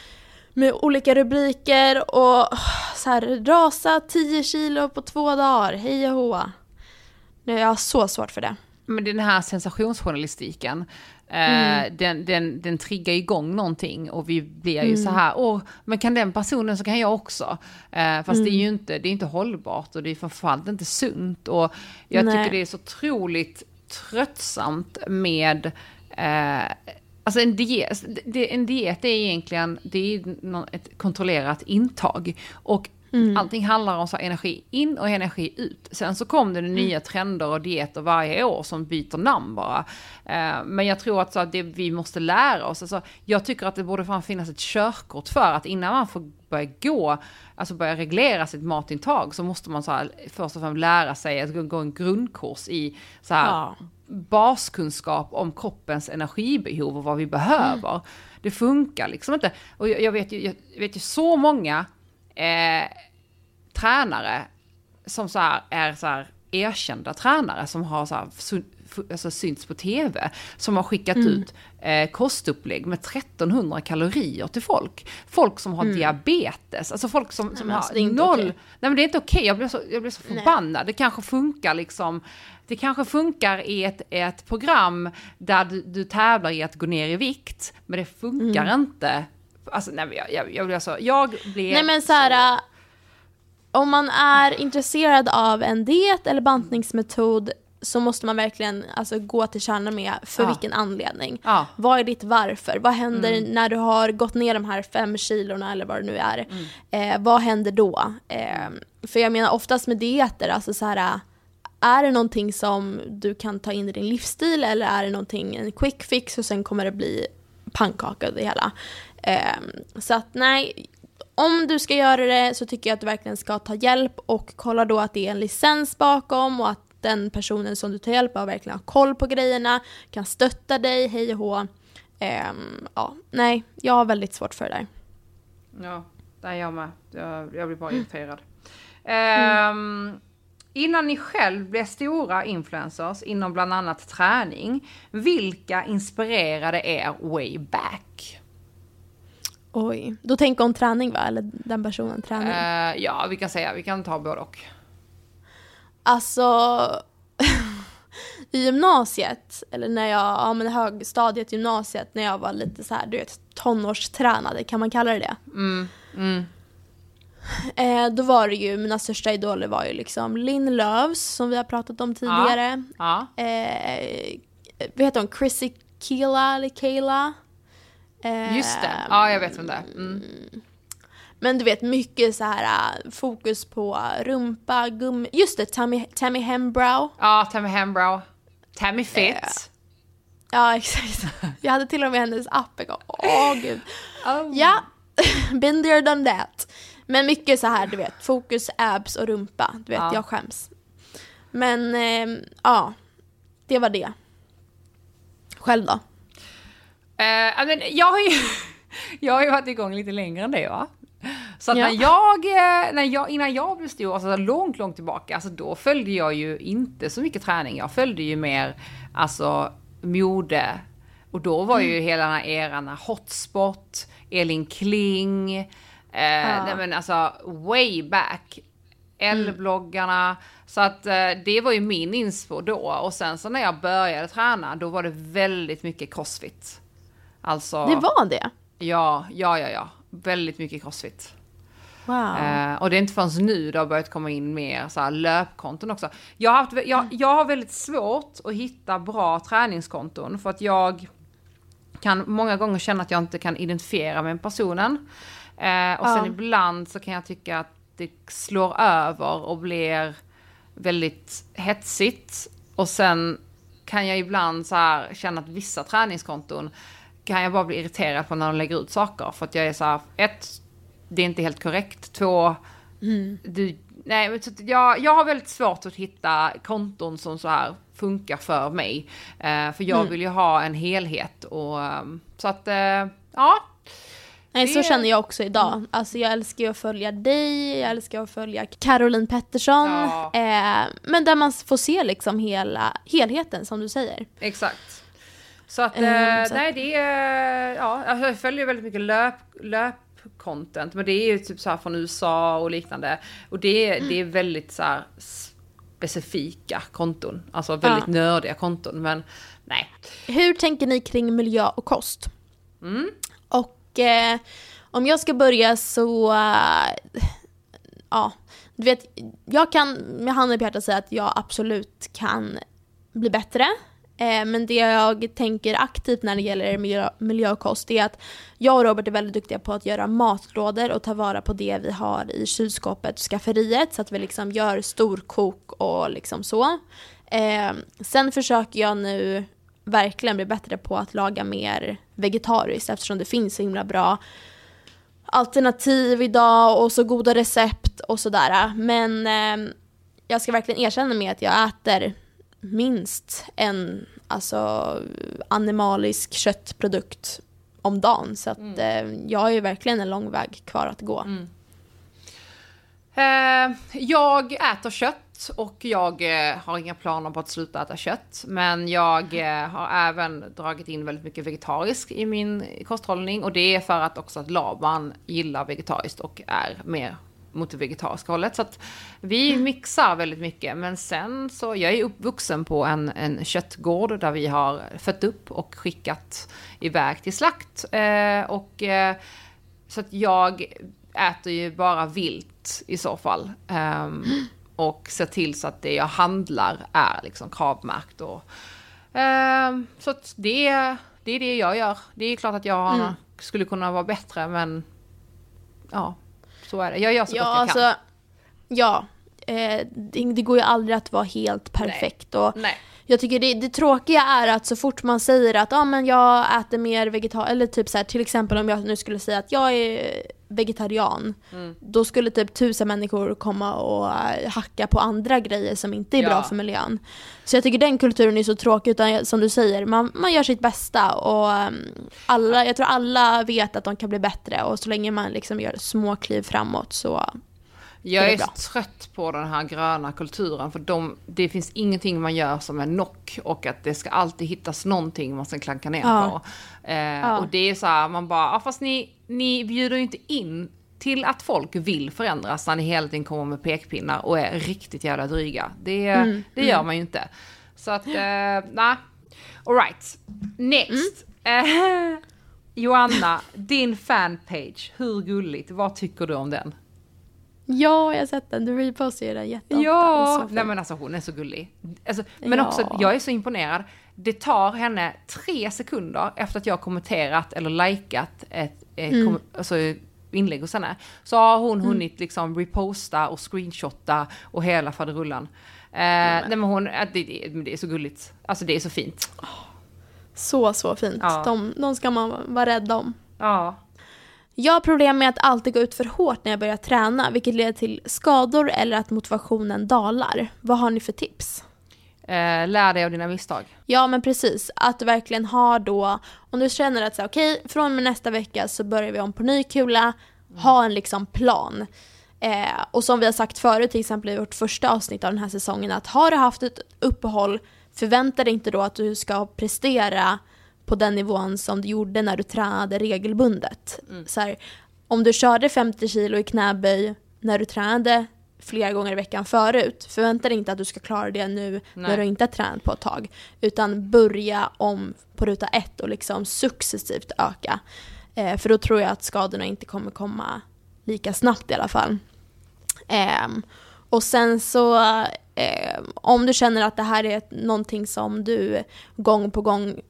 S1: med olika rubriker och så här, rasa 10 kilo på två dagar, hej och hå. Jag har så svårt för det.
S2: Men den här sensationsjournalistiken, mm. den, den, den triggar igång någonting och vi blir ju mm. så här, åh, men kan den personen så kan jag också. Eh, fast mm. det är ju inte, det är inte hållbart och det är framförallt inte sunt. Och jag Nej. tycker det är så otroligt tröttsamt med eh, Alltså en diet, en diet är egentligen det är ett kontrollerat intag. Och Mm. Allting handlar om så energi in och energi ut. Sen så kom det mm. nya trender och dieter varje år som byter namn bara. Eh, men jag tror att, så att det vi måste lära oss, alltså, jag tycker att det borde fan finnas ett körkort för att innan man får börja gå, alltså börja reglera sitt matintag så måste man så här, först och främst lära sig att gå en grundkurs i så här, ja. baskunskap om kroppens energibehov och vad vi behöver. Mm. Det funkar liksom inte. Och jag, jag, vet ju, jag vet ju så många eh, tränare som så här, är så här erkända tränare som har så här, alltså synts på tv, som har skickat mm. ut eh, kostupplägg med 1300 kalorier till folk. Folk som har mm. diabetes, alltså folk som, som
S1: Nej,
S2: har
S1: alltså,
S2: noll...
S1: Okay.
S2: Nej men det är inte okej, okay. jag blir så, jag blir så förbannad. Nej. Det kanske funkar liksom, det kanske funkar i ett, ett program där du, du tävlar i att gå ner i vikt, men det funkar mm. inte Alltså nej jag, jag, jag blir så, jag blir...
S1: Nej men så här, om man är intresserad av en diet eller bantningsmetod så måste man verkligen alltså, gå till kärnan med för ja. vilken anledning.
S2: Ja.
S1: Vad är ditt varför? Vad händer mm. när du har gått ner de här fem kilorna eller vad det nu är? Mm. Eh, vad händer då? Eh, för jag menar oftast med dieter, alltså så här, är det någonting som du kan ta in i din livsstil eller är det någonting, en quick fix och sen kommer det bli pannkaka och det hela. Eh, så att nej, om du ska göra det så tycker jag att du verkligen ska ta hjälp och kolla då att det är en licens bakom och att den personen som du tar hjälp av verkligen har koll på grejerna, kan stötta dig, hej och hå. Um, ja, nej, jag har väldigt svårt för det där.
S2: Ja, det är jag med. Jag, jag blir bara irriterad. Mm. Um, innan ni själv blev stora influencers inom bland annat träning, vilka inspirerade er way back?
S1: Oj, då tänker hon träning va? Eller den personen träning?
S2: Uh, ja, vi kan säga, vi kan ta både och.
S1: Alltså, i gymnasiet, eller när jag, ja men högstadiet, gymnasiet, när jag var lite så här, du vet, tonårstränade, kan man kalla det det?
S2: Mm, mm.
S1: Eh, då var det ju, mina största idoler var ju liksom Linn Loves, som vi har pratat om tidigare.
S2: Ja,
S1: ja. Eh, vad heter hon? Chrissy Kila, eller Kayla?
S2: Just det, ja jag vet vem det är. Mm.
S1: Men du vet mycket så här äh, fokus på rumpa, gummi, just det, Tammy, Tammy Hembrow.
S2: Ja, Tammy Hembrow. Tammy Fit. Uh,
S1: ja, exakt. Jag hade till och med hennes app en gång. Åh gud. Oh. Ja, been there done that. Men mycket så här, du vet, fokus, abs och rumpa. Du vet, ja. jag skäms. Men eh, ja, det var det. Själv då?
S2: Uh, men jag, har ju, jag har ju varit igång lite längre än det va? Så att ja. när, jag, eh, när jag, innan jag blev stor, alltså långt, långt tillbaka, alltså då följde jag ju inte så mycket träning. Jag följde ju mer, alltså mode. Och då var ju mm. hela den här eran, hotspot, Elin Kling, eh, ja. nej men alltså way back. L-bloggarna. Mm. Så att eh, det var ju min inspo då. Och sen så när jag började träna, då var det väldigt mycket crossfit. Alltså,
S1: Det var det?
S2: ja, ja, ja, ja. Väldigt mycket crossfit.
S1: Wow.
S2: Eh, och det är inte förrän nu det har börjat komma in mer så här löpkonton också. Jag har, haft, jag, jag har väldigt svårt att hitta bra träningskonton för att jag kan många gånger känna att jag inte kan identifiera med personen. Eh, och sen
S1: Ja.
S2: ibland så kan jag tycka att det slår över och blir väldigt hetsigt. Och sen kan jag ibland så här känna att vissa träningskonton kan jag bara bli irriterad på när de lägger ut saker. För att jag är så här, ett, det är inte helt korrekt. Två, du, nej, men så jag, jag har väldigt svårt att hitta konton som så här funkar för mig. Eh, för jag vill ju ha en helhet och ehm, så att, eh, ja.
S1: Nej, så känner jag också idag. Alltså jag älskar ju att följa dig, jag älskar att följa Caroline Pettersson.
S2: Ja.
S1: Eh, men där man får se liksom hela helheten som du säger.
S2: Exakt. Så att, eh,
S1: så
S2: nej det är, ja, alltså jag följer väldigt mycket löp, löpcontent, men det är ju typ så här från USA och liknande. Och det, är- det är väldigt så här specifika konton, alltså väldigt
S1: Ja.
S2: nördiga konton, men nej.
S1: Hur tänker ni kring miljö och kost?
S2: Mm.
S1: Och eh, om jag ska börja så, eh, ja, du vet, jag kan med handen på hjärtat säga att jag absolut kan bli bättre. Eh, men det jag tänker aktivt när det gäller miljö, är att jag och Robert är väldigt duktiga på att göra matlådor och ta vara på det vi har i kylskåpet och skafferiet så att vi liksom gör storkok och liksom så. Eh, sen försöker jag nu verkligen bli bättre på att laga mer vegetariskt eftersom det finns så himla bra alternativ idag och så goda recept och sådär. Men eh, jag ska verkligen erkänna med att jag äter minst en alltså, animalisk köttprodukt om dagen. Så att eh, jag har ju verkligen en lång väg kvar att gå.
S2: Eh, jag äter kött och jag eh, har inga planer på att sluta äta kött. Men jag eh, har även dragit in väldigt mycket vegetariskt i min kosthållning. Och det är för att också att Laban gillar vegetariskt och är mer mot det vegetariska hållet. Så att vi mixar väldigt mycket. Men sen så, jag är uppvuxen på en, en köttgård där vi har fött upp och skickat iväg till slakt. Eh, och eh, så att jag äter ju bara vilt i så fall. Ehm, och ser till så att det jag handlar är liksom kravmärkt. Och, ehm, så att det, det är det jag gör. Det är klart att jag
S1: Mm.
S2: skulle kunna vara bättre men ja, så är det. Jag gör så
S1: Ja,
S2: gott jag
S1: alltså,
S2: kan.
S1: ja. Eh, det, det går ju aldrig att vara helt perfekt. Och
S2: Nej.
S1: Jag tycker det, det tråkiga är att så fort man säger att ah, men jag äter mer vegetarianskt, eller typ så här, till exempel om jag nu skulle säga att jag är vegetarian,
S2: Mm.
S1: då skulle typ tusen människor komma och eh, hacka på andra grejer som inte är
S2: Ja.
S1: bra för miljön. Så jag tycker den kulturen är så tråkig, utan som du säger, man, man gör sitt bästa och ehm, alla, jag tror alla vet att de kan bli bättre och så länge man liksom gör små kliv framåt så
S2: Jag
S1: är
S2: är trött på den här gröna kulturen för de, det finns ingenting man gör som är nock och att det ska alltid hittas någonting man ska klanka ner
S1: Ja.
S2: på. Eh, Och det är så här, man bara, ja, fast ni, ni bjuder ju inte in till att folk vill förändras när ni hela tiden kommer med pekpinnar och är riktigt jävla dryga. Det,
S1: Mm,
S2: det gör man ju inte. Så att, eh, nej. Alright, next.
S1: Mm.
S2: Eh, Joanna, din fanpage, hur gulligt, vad tycker du om den?
S1: Ja, jag har sett den. Du repostar ju den jätteofta.
S2: Ja, nej men alltså hon är så gullig. Alltså, men
S1: Ja.
S2: också, jag är så imponerad. Det tar henne tre sekunder efter att jag kommenterat eller likat ett,
S1: Mm.
S2: kom, alltså, inlägg hos henne. Så har hon hunnit liksom reposta och screenshotta och hela faderullan. Eh, nej men hon, det, det, det är så gulligt. Alltså det är så fint.
S1: Så, så fint.
S2: Ja.
S1: De, de ska man vara rädd om.
S2: Ja.
S1: Jag har problem med att alltid gå ut för hårt när jag börjar träna, vilket leder till skador eller att motivationen dalar. Vad har ni för tips?
S2: Eh, lär dig av dina misstag.
S1: Ja men precis, att du verkligen har då, om du känner att okej, från och med nästa vecka så börjar vi om på ny kula, ha en liksom plan. Eh, och som vi har sagt förut, till exempel i vårt första avsnitt av den här säsongen, att har du haft ett uppehåll, förvänta dig inte då att du ska prestera på den nivån som du gjorde när du tränade regelbundet. Så här, om du körde 50 kilo i knäböj när du tränade flera gånger i veckan förut. Förvänta dig inte att du ska klara det nu
S2: Nej.
S1: när du inte har tränat på ett tag. Utan börja om på ruta ett och liksom successivt öka. Eh, för då tror jag att skadorna inte kommer komma lika snabbt i alla fall. Ehm, och sen så eh, om du känner att det här är någonting som du gång på gång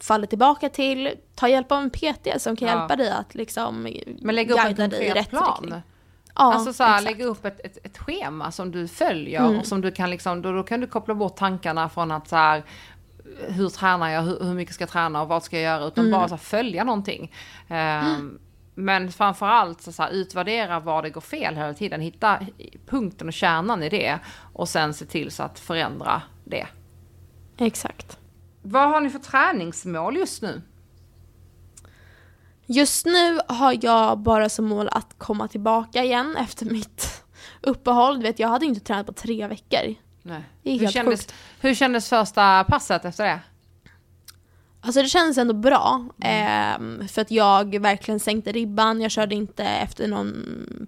S1: faller tillbaka till, ta hjälp av en PT som kan
S2: Ja.
S1: hjälpa dig att liksom
S2: Men lägga upp en
S1: dig i rätt
S2: plan.
S1: riktning. Ja,
S2: alltså så här, lägga upp ett, ett, ett schema som du följer
S1: Mm.
S2: och som du kan liksom, då, då kan du koppla bort tankarna från att så här, hur tränar jag, hur, hur mycket ska jag träna och vad ska jag göra, utan
S1: Mm.
S2: bara så här, följa någonting. Ehm, Men framförallt så, så här, utvärdera var det går fel hela tiden, hitta punkten och kärnan i det och sen se till så att förändra det.
S1: Exakt.
S2: Vad har ni för träningsmål just nu?
S1: Just nu har jag bara som mål att komma tillbaka igen efter mitt uppehåll. Du vet, jag hade inte tränat på tre veckor.
S2: Nej.
S1: Det är
S2: Hur, kändes,
S1: sjukt.
S2: hur kändes första passet efter det?
S1: Alltså det känns ändå bra. ehm, för att jag verkligen sänkte ribban. Jag körde inte efter någon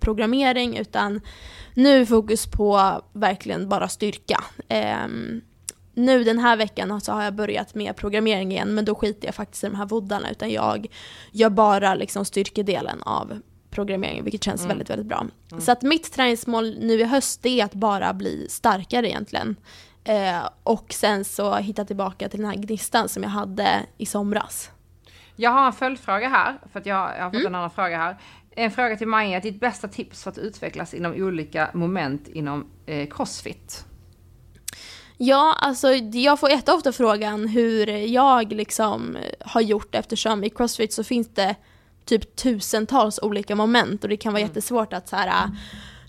S1: programmering utan nu fokus på verkligen bara styrka. Ehm, nu den här veckan så har jag börjat med programmering igen men då skiter jag faktiskt i de här voddarna utan jag gör bara liksom styrkedelen av programmeringen vilket känns väldigt, väldigt bra. Så att mitt träningsmål nu i höst är att bara bli starkare egentligen. Eh, och sen så hitta tillbaka till den här gnistan som jag hade i somras.
S2: Jag har en följdfråga här, för att jag, jag har fått
S1: Mm.
S2: en annan fråga här. En fråga till Maja, ditt bästa tips för att utvecklas inom olika moment inom eh, crossfit?
S1: Ja, alltså jag får jätteofta frågan hur jag liksom har gjort eftersom i Crossfit så finns det typ tusentals olika moment och det kan vara jättesvårt att så här,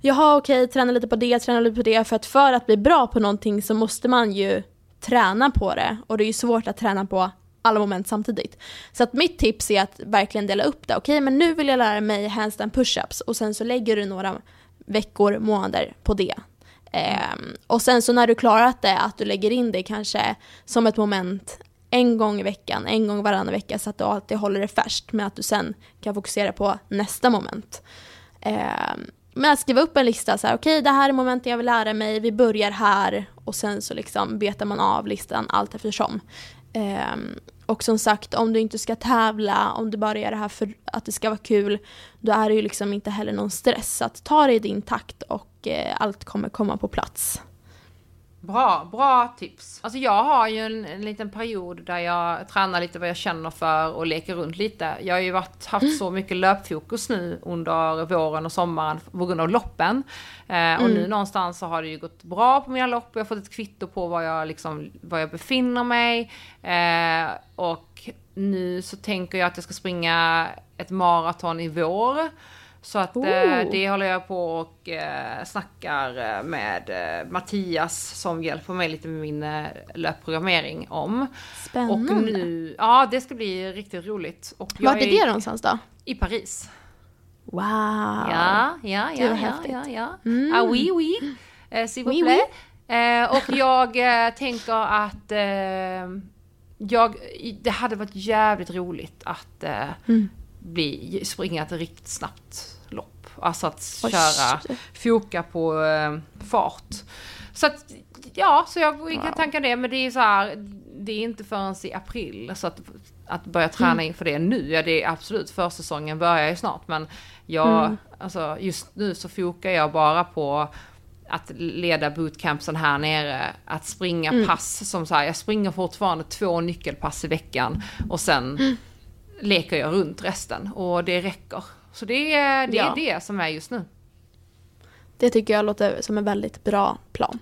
S1: jaha okej, träna lite på det, träna lite på det, för att för att bli bra på någonting så måste man ju träna på det och det är ju svårt att träna på alla moment samtidigt. Så att mitt tips är att verkligen dela upp det. Okej, men nu vill jag lära mig handstand push-ups och sen så lägger du några veckor, månader på det. Um, och sen så när du klarat det, att du lägger in det kanske som ett moment en gång i veckan, en gång varannan vecka så att du alltid håller det färskt med att du sen kan fokusera på nästa moment. Ehm, um, men att skriva upp en lista så här, okej det här är momenten jag vill lära mig, vi börjar här och sen så liksom betar man av listan allt eftersom. Um, och som sagt, om du inte ska tävla, om du bara gör det här för att det ska vara kul, då är det ju liksom inte heller någon stress. Så att ta det i din takt och eh, allt kommer komma på plats.
S2: Bra, bra tips. Alltså jag har ju en, en liten period där jag tränar lite vad jag känner för och leker runt lite. Jag har ju varit, haft så mycket löpfokus nu under våren och sommaren på grund av loppen. Eh, och nu någonstans så har det ju gått bra på mina lopp och jag har fått ett kvitto på var jag, liksom, var jag befinner mig. Eh, och nu så tänker jag att jag ska springa ett maraton i vår. Så att
S1: Oh.
S2: det håller jag på och eh, snackar eh, med eh, Mattias som hjälper mig lite med min eh, löpprogrammering om.
S1: Spännande.
S2: Och nu, ja det ska bli riktigt roligt. Och jag
S1: Vart är det någonstans då?
S2: I Paris.
S1: Wow!
S2: Ja, ja, ja, ja, ja, ja.
S1: Mm.
S2: Ah, oui, oui. Eh, s'il vous
S1: Oui,
S2: plaît. Eh, och jag eh, tänker att eh, jag, det hade varit jävligt roligt att
S1: Mm.
S2: Bli, springa ett riktigt snabbt lopp. Alltså att
S1: Oj.
S2: köra, foka på eh, fart. Så att, ja, så jag kan
S1: Wow.
S2: tanka det, men det är så här, det är inte förrän i april, så att, att börja träna
S1: Mm.
S2: inför det nu, ja det är absolut, försäsongen börjar ju snart, men jag,
S1: Mm.
S2: alltså just nu så fokar jag bara på att leda bootcampsen här nere, att springa
S1: Mm.
S2: pass som så här, jag springer fortfarande två nyckelpass i veckan och sen
S1: Mm.
S2: Leker jag runt resten och det räcker. Så det är det,
S1: Ja.
S2: är det som är just nu.
S1: Det tycker jag låter som en väldigt bra plan.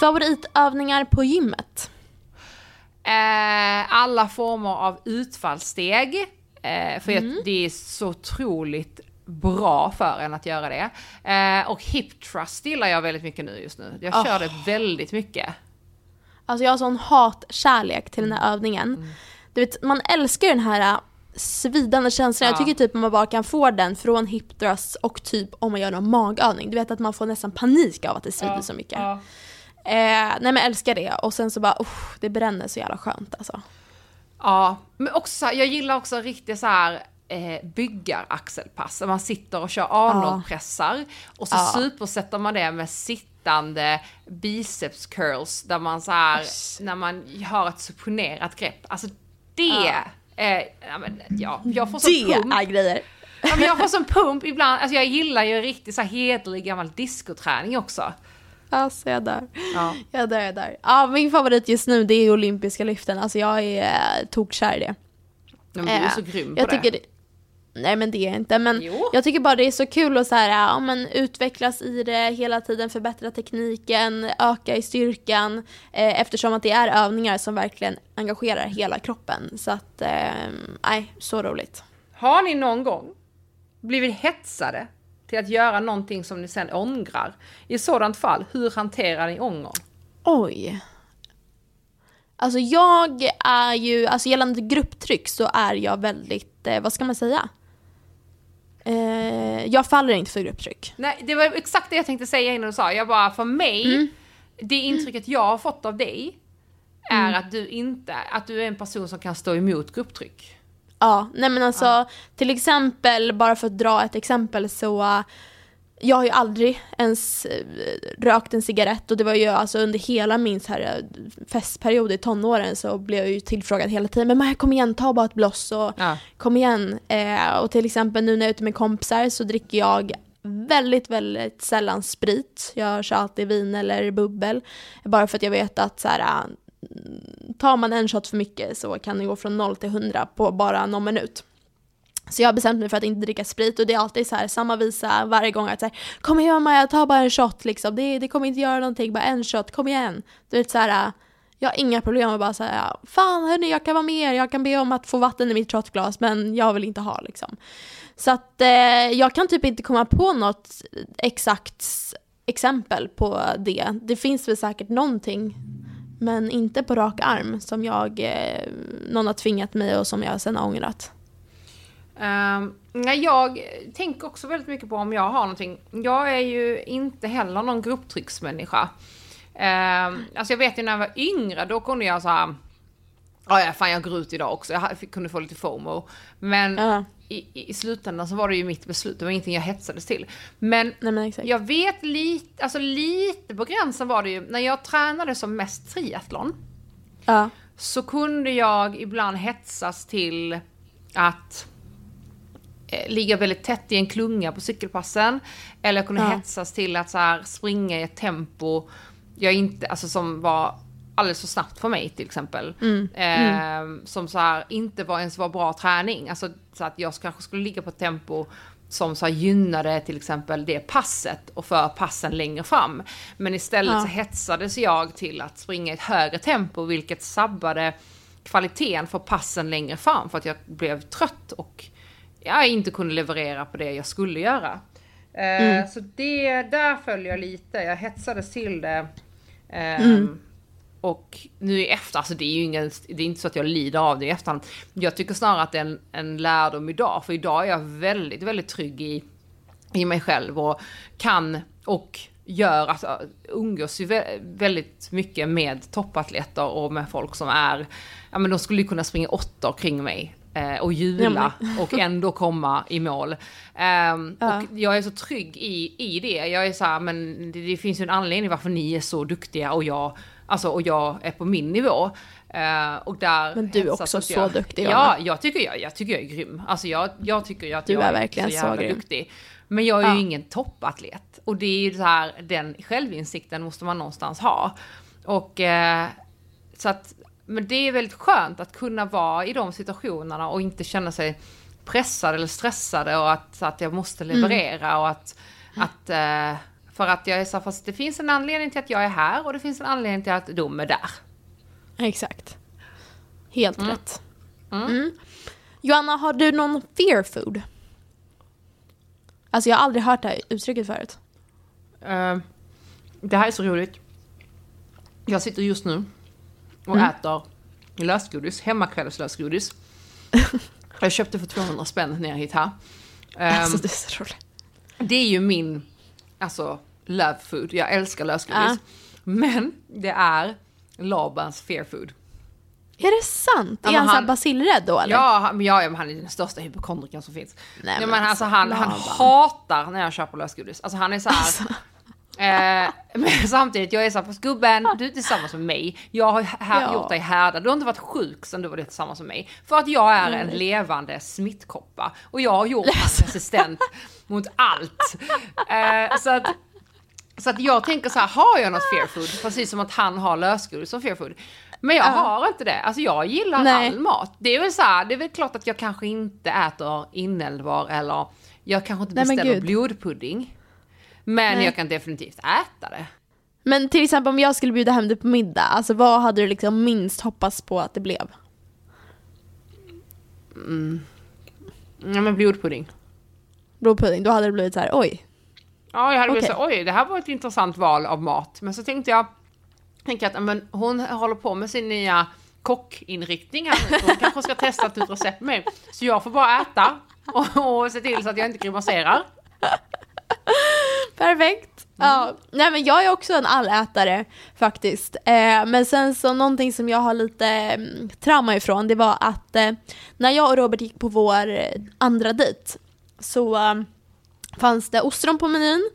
S1: Favoritövningar på gymmet?
S2: Eh, alla former av utfallssteg. Eh, för jag, det är så otroligt bra för en att göra det. Eh, och hip thrust gillar jag väldigt mycket nu just nu. Jag
S1: Oh.
S2: kör det väldigt mycket.
S1: Alltså jag har sån hatkärlek till den här övningen. Du vet, man älskar den här äh, svidande känslan. Jag
S2: Ja.
S1: tycker typ man bara kan få den från hip thrust och typ om man gör någon magövning. Du vet att man får nästan panik av att det svider så mycket.
S2: Ja.
S1: Eh, nej men jag älskar det och sen så bara, usch, det bränner så jävla skönt alltså.
S2: Ja, men också så här, jag gillar också riktigt så här eh. Där man sitter och kör Arnold-pressar och så
S1: Ja.
S2: supersätter man det med sittande biceps curls där man så här, när man har ett supponerat grepp. Alltså det
S1: Ja.
S2: är, ja, men, ja, jag får sån
S1: Det
S2: pump.
S1: är grejer.
S2: Ja, men jag får sån pump ibland, alltså jag gillar ju riktigt så här hederlig gammal discoträning också.
S1: Alltså jag dör.
S2: Ja.
S1: Jag dör, jag dör. Ja, min favorit just nu det är olympiska lyften. Alltså jag är äh, tokkär i det.
S2: Men du är
S1: Eh,
S2: så grym på
S1: jag
S2: det.
S1: tycker det. Nej men det är jag inte, men
S2: Jo.
S1: jag tycker bara det är så kul att så här, ja, men utvecklas i det hela tiden, förbättra tekniken, öka i styrkan eh, eftersom att det är övningar som verkligen engagerar hela kroppen. Så att, eh, nej, så roligt.
S2: Har ni någon gång blivit hetsade till att göra någonting som ni sen ångrar? I sådant fall, hur hanterar ni ånger?
S1: Oj. Alltså jag är ju, alltså gällande grupptryck så är jag väldigt, eh, vad ska man säga? Eh, jag faller inte för grupptryck.
S2: Nej, det var exakt det jag tänkte säga innan du sa. Jag bara, för mig,
S1: Mm.
S2: det intrycket jag har fått av dig är att du inte, att du är en person som kan stå emot grupptryck.
S1: Ja, nej men alltså till exempel, bara för att dra ett exempel så jag har ju aldrig ens eh, rökt en cigarett och det var ju alltså under hela min så här eh, festperiod i tonåren så blev jag ju tillfrågad hela tiden men Maja kom igen ta bara ett bloss och
S2: Ja.
S1: kom igen. Eh, och till exempel nu när jag är ute med kompisar så dricker jag väldigt, väldigt sällan sprit. Jag kör alltid vin eller bubbel. Bara för att jag vet att så här, äh, tar man en shot för mycket så kan det gå från 0 till 100 på bara någon minut. Så jag har bestämt mig för att inte dricka sprit och det är alltid så här samma visa varje gång att så här, kom igen Maja, ta bara en shot liksom, det, det kommer inte göra någonting, bara en shot, kom igen. Du vet så här, jag har inga problem med bara säga fan hörni jag kan vara med er, jag kan be om att få vatten i mitt shotglas men jag vill inte ha liksom. Så att eh, jag kan typ inte komma på något exakt exempel på det. Det finns väl säkert någonting men inte på rak arm som jag, eh, någon har tvingat mig och som jag sen har ångrat.
S2: Nej, jag tänker också väldigt mycket på om jag har någonting. Jag är ju inte heller någon grupptrycksmänniska. Um, alltså jag vet ju när jag var yngre, då kunde jag så här. Ja, ja, fan jag går ut idag också. Jag fick- kunde få lite FOMO. Men
S1: Ja.
S2: i, i- slutändan så var det ju mitt beslut. Det var ingenting jag hetsades till. Men
S1: Nej men
S2: jag vet lite, alltså lite på gränsen var det ju. När jag tränade som mest triathlon
S1: Ja.
S2: så kunde jag ibland hetsas till att ligga väldigt tätt i en klunga på cykelpassen. Eller jag kunde
S1: Ja.
S2: hetsas till att så här, springa i ett tempo jag inte, alltså som var alldeles för snabbt för mig till exempel.
S1: Mm.
S2: Eh, Som så här, inte var ens var bra träning. Alltså så att jag kanske skulle ligga på ett tempo som så här, gynnade till exempel det passet och för passen längre fram. Men istället
S1: Ja.
S2: så hetsades jag till att springa i ett högre tempo vilket sabbade kvaliteten för passen längre fram för att jag blev trött och jag inte kunde leverera på det jag skulle göra. Eh, Så det, där följer jag lite, jag hetsades till det. Ehm, Och nu i efter, alltså det är ju ingen, det är inte så att jag lider av det i efterhand. Jag tycker snarare att det är en, en lärdom idag, för idag är jag väldigt, väldigt trygg i, i mig själv och kan och gör, alltså umgås ju vä- väldigt mycket med toppatleter och med folk som är, ja men de skulle ju kunna springa åttor kring mig och jula och ändå komma i mål. Ehm,
S1: Ja.
S2: Och jag är så trygg i, i det. Jag är så här, men det, det finns ju en anledning varför ni är så duktiga och jag, alltså, och jag är på min nivå. Eh, och där
S1: Men du är också så
S2: jag,
S1: duktig,
S2: Ja, jag tycker jag, jag tycker jag är grym. Alltså jag, jag tycker att
S1: Du
S2: jag
S1: är verkligen
S2: så
S1: så
S2: jävla
S1: grym.
S2: duktig. Men jag är
S1: Ja.
S2: ju ingen toppatlet. Och det är ju så här, den självinsikten måste man någonstans ha. Och eh, så att, men det är väldigt skönt att kunna vara i de situationerna och inte känna sig pressad eller stressade och att, att jag måste leverera och att, att eh, för att jag är så fast det finns en anledning till att jag är här och det finns en anledning till att de är där.
S1: Exakt. Helt rätt. Mm. Joanna, har du någon fear food? Alltså jag har aldrig hört det här uttrycket förut.
S2: Eh, det här är så roligt. Jag sitter just nu och
S1: Mm.
S2: äter lösgodis, hemmakvällslösgodis. jag köpte för 200 spänn när jag hit här. Eh,
S1: alltså det är så roligt.
S2: det är ju min, alltså, love food. Jag älskar lösgodis.
S1: Ja.
S2: Men det är Labans fear food.
S1: Är det sant?
S2: Ja,
S1: är
S2: men
S1: han, han basilrädd då eller?
S2: Ja, ja, ja, men han är den största hypokondrikern som finns.
S1: Nej,
S2: ja,
S1: men
S2: men alltså, han, han hatar när jag köper lösgodis. Alltså han är så här.
S1: Alltså.
S2: Eh, men samtidigt, jag är såhär, fast gubben, du är tillsammans med mig. Jag har här,
S1: Ja.
S2: gjort dig härdad. Du har inte varit sjuk sen du var tillsammans med mig. För att jag är en levande smittkoppa. Och jag har gjort hans resistent mot allt. Eh, så att, så att jag tänker så här, har jag något fear food? Precis som att han har lösgodis som fear food. Men jag
S1: Ja.
S2: har inte det. Alltså jag gillar
S1: Nej.
S2: all mat. Det är väl så här, det är väl klart att jag kanske inte äter inälvor eller jag kanske inte
S1: Nej,
S2: beställer blodpudding. Men
S1: Nej.
S2: jag kan definitivt äta det.
S1: Men till exempel om jag skulle bjuda hem dig på middag, alltså vad hade du liksom minst hoppats på att det blev?
S2: Ja men blodpudding.
S1: Blodpudding, då hade det blivit så här, oj.
S2: Ja, jag hade blivit
S1: Okej.
S2: så oj, det här var ett intressant val av mat. Men så tänkte jag, tänkte att men, hon håller på med sin nya kockinriktning här nu, hon kanske ska testa ett nytt recept med mig. Så jag får bara äta och, och se till så att jag inte grimaserar.
S1: Perfekt. Ja, nej men jag är också en allätare faktiskt. Eh, men sen så någonting som jag har lite mm, trauma ifrån det var att eh, när jag och Robert gick på vår eh, andra dejt så eh, fanns det ostron på menyn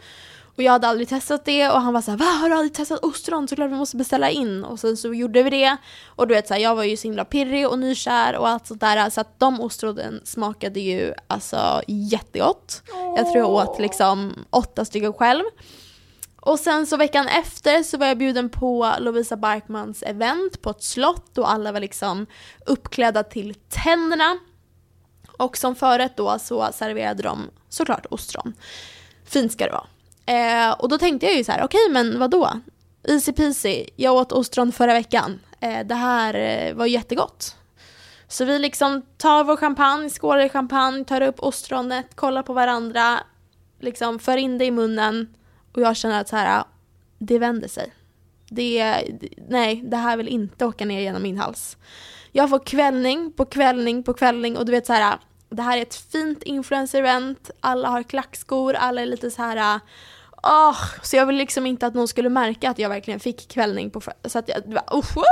S1: och jag hade aldrig testat det och han var såhär Va har du aldrig testat ostron? Såklart vi måste beställa in och sen så gjorde vi det och du vet såhär jag var ju så himla pirrig och nykär och allt sånt där så att de ostronen smakade ju alltså jättegott. Jag tror jag åt liksom åtta stycken själv. Och sen så veckan efter så var jag bjuden på Lovisa Barkmans event på ett slott och alla var liksom uppklädda till tänderna. Och som förrätt då så serverade de såklart ostron. Fint ska det vara. Eh, och då tänkte jag ju så här, okej men vad då? Easy peasy, jag åt ostron förra veckan. Eh, det här eh, var jättegott. Så vi liksom tar vår champagne, skålar i champagne, tar upp ostronet, kollar på varandra, liksom för in det i munnen och jag känner att så här, det vänder sig. Det, nej, det här vill inte åka ner genom min hals. Jag får kvällning på kvällning på kvällning och du vet så här, det här är ett fint influencer-event, alla har klackskor, alla är lite så här, åh, så jag vill liksom inte att någon skulle märka att jag verkligen fick kvällning på, så att jag, det var, usch, uh!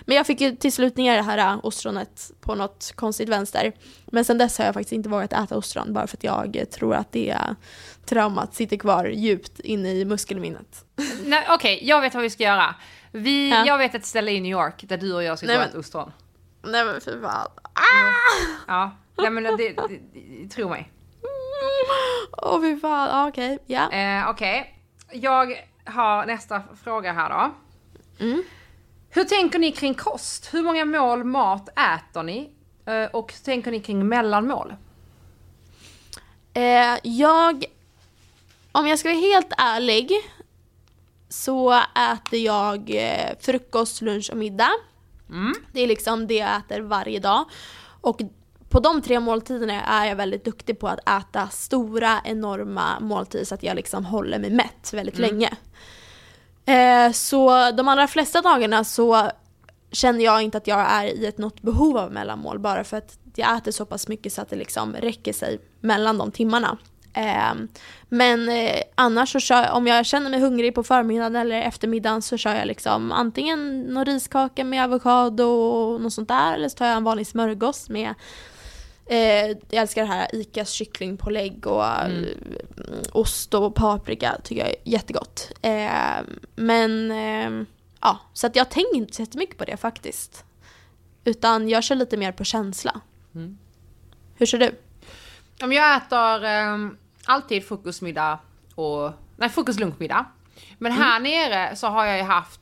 S1: Men jag fick ju till slut ner det här äh, ostronet på något konstigt vänster. Men sen dess har jag faktiskt inte vågat äta ostron bara för att jag tror att det traumat sitter kvar djupt inne i muskelminnet.
S2: Okej, jag vet vad vi ska göra. Vi,
S1: Ja.
S2: Jag vet ett ställe i New York där du och jag ska
S1: Nej,
S2: gå och äta ostron.
S1: Nej men fy fan.
S2: Ja, nej men det, det, det, tro mig.
S1: Åh fy fan, Ja, okej, ja.
S2: Eh, Okej, jag har nästa fråga här då.
S1: Mm.
S2: Hur tänker ni kring kost? Hur många mål mat äter ni? Eh, och hur tänker ni kring mellanmål?
S1: Eh, jag, om jag ska vara helt ärlig, så äter jag eh, frukost, lunch och middag.
S2: Mm.
S1: Det är liksom det jag äter varje dag. Och på de tre måltiderna är jag väldigt duktig på att äta stora, enorma måltider så att jag liksom håller mig mätt väldigt länge. Eh, så de allra flesta dagarna så känner jag inte att jag är i ett något behov av mellanmål bara för att jag äter så pass mycket så att det liksom räcker sig mellan de timmarna. Eh, men eh, annars så kör om jag känner mig hungrig på förmiddagen eller eftermiddagen så kör jag liksom antingen någon riskaka med avokado och något sånt där eller så tar jag en vanlig smörgås med eh, jag älskar det här Icas kycklingpålägg och
S2: Mm.
S1: eh, ost och paprika tycker jag är jättegott. Eh, men eh, ja, så att jag tänker inte så jättemycket på det faktiskt. Utan jag kör lite mer på känsla.
S2: Mm.
S1: Hur kör du?
S2: Om jag äter ehm, alltid frukostmiddag och, nej frukost. Men här nere så har jag ju haft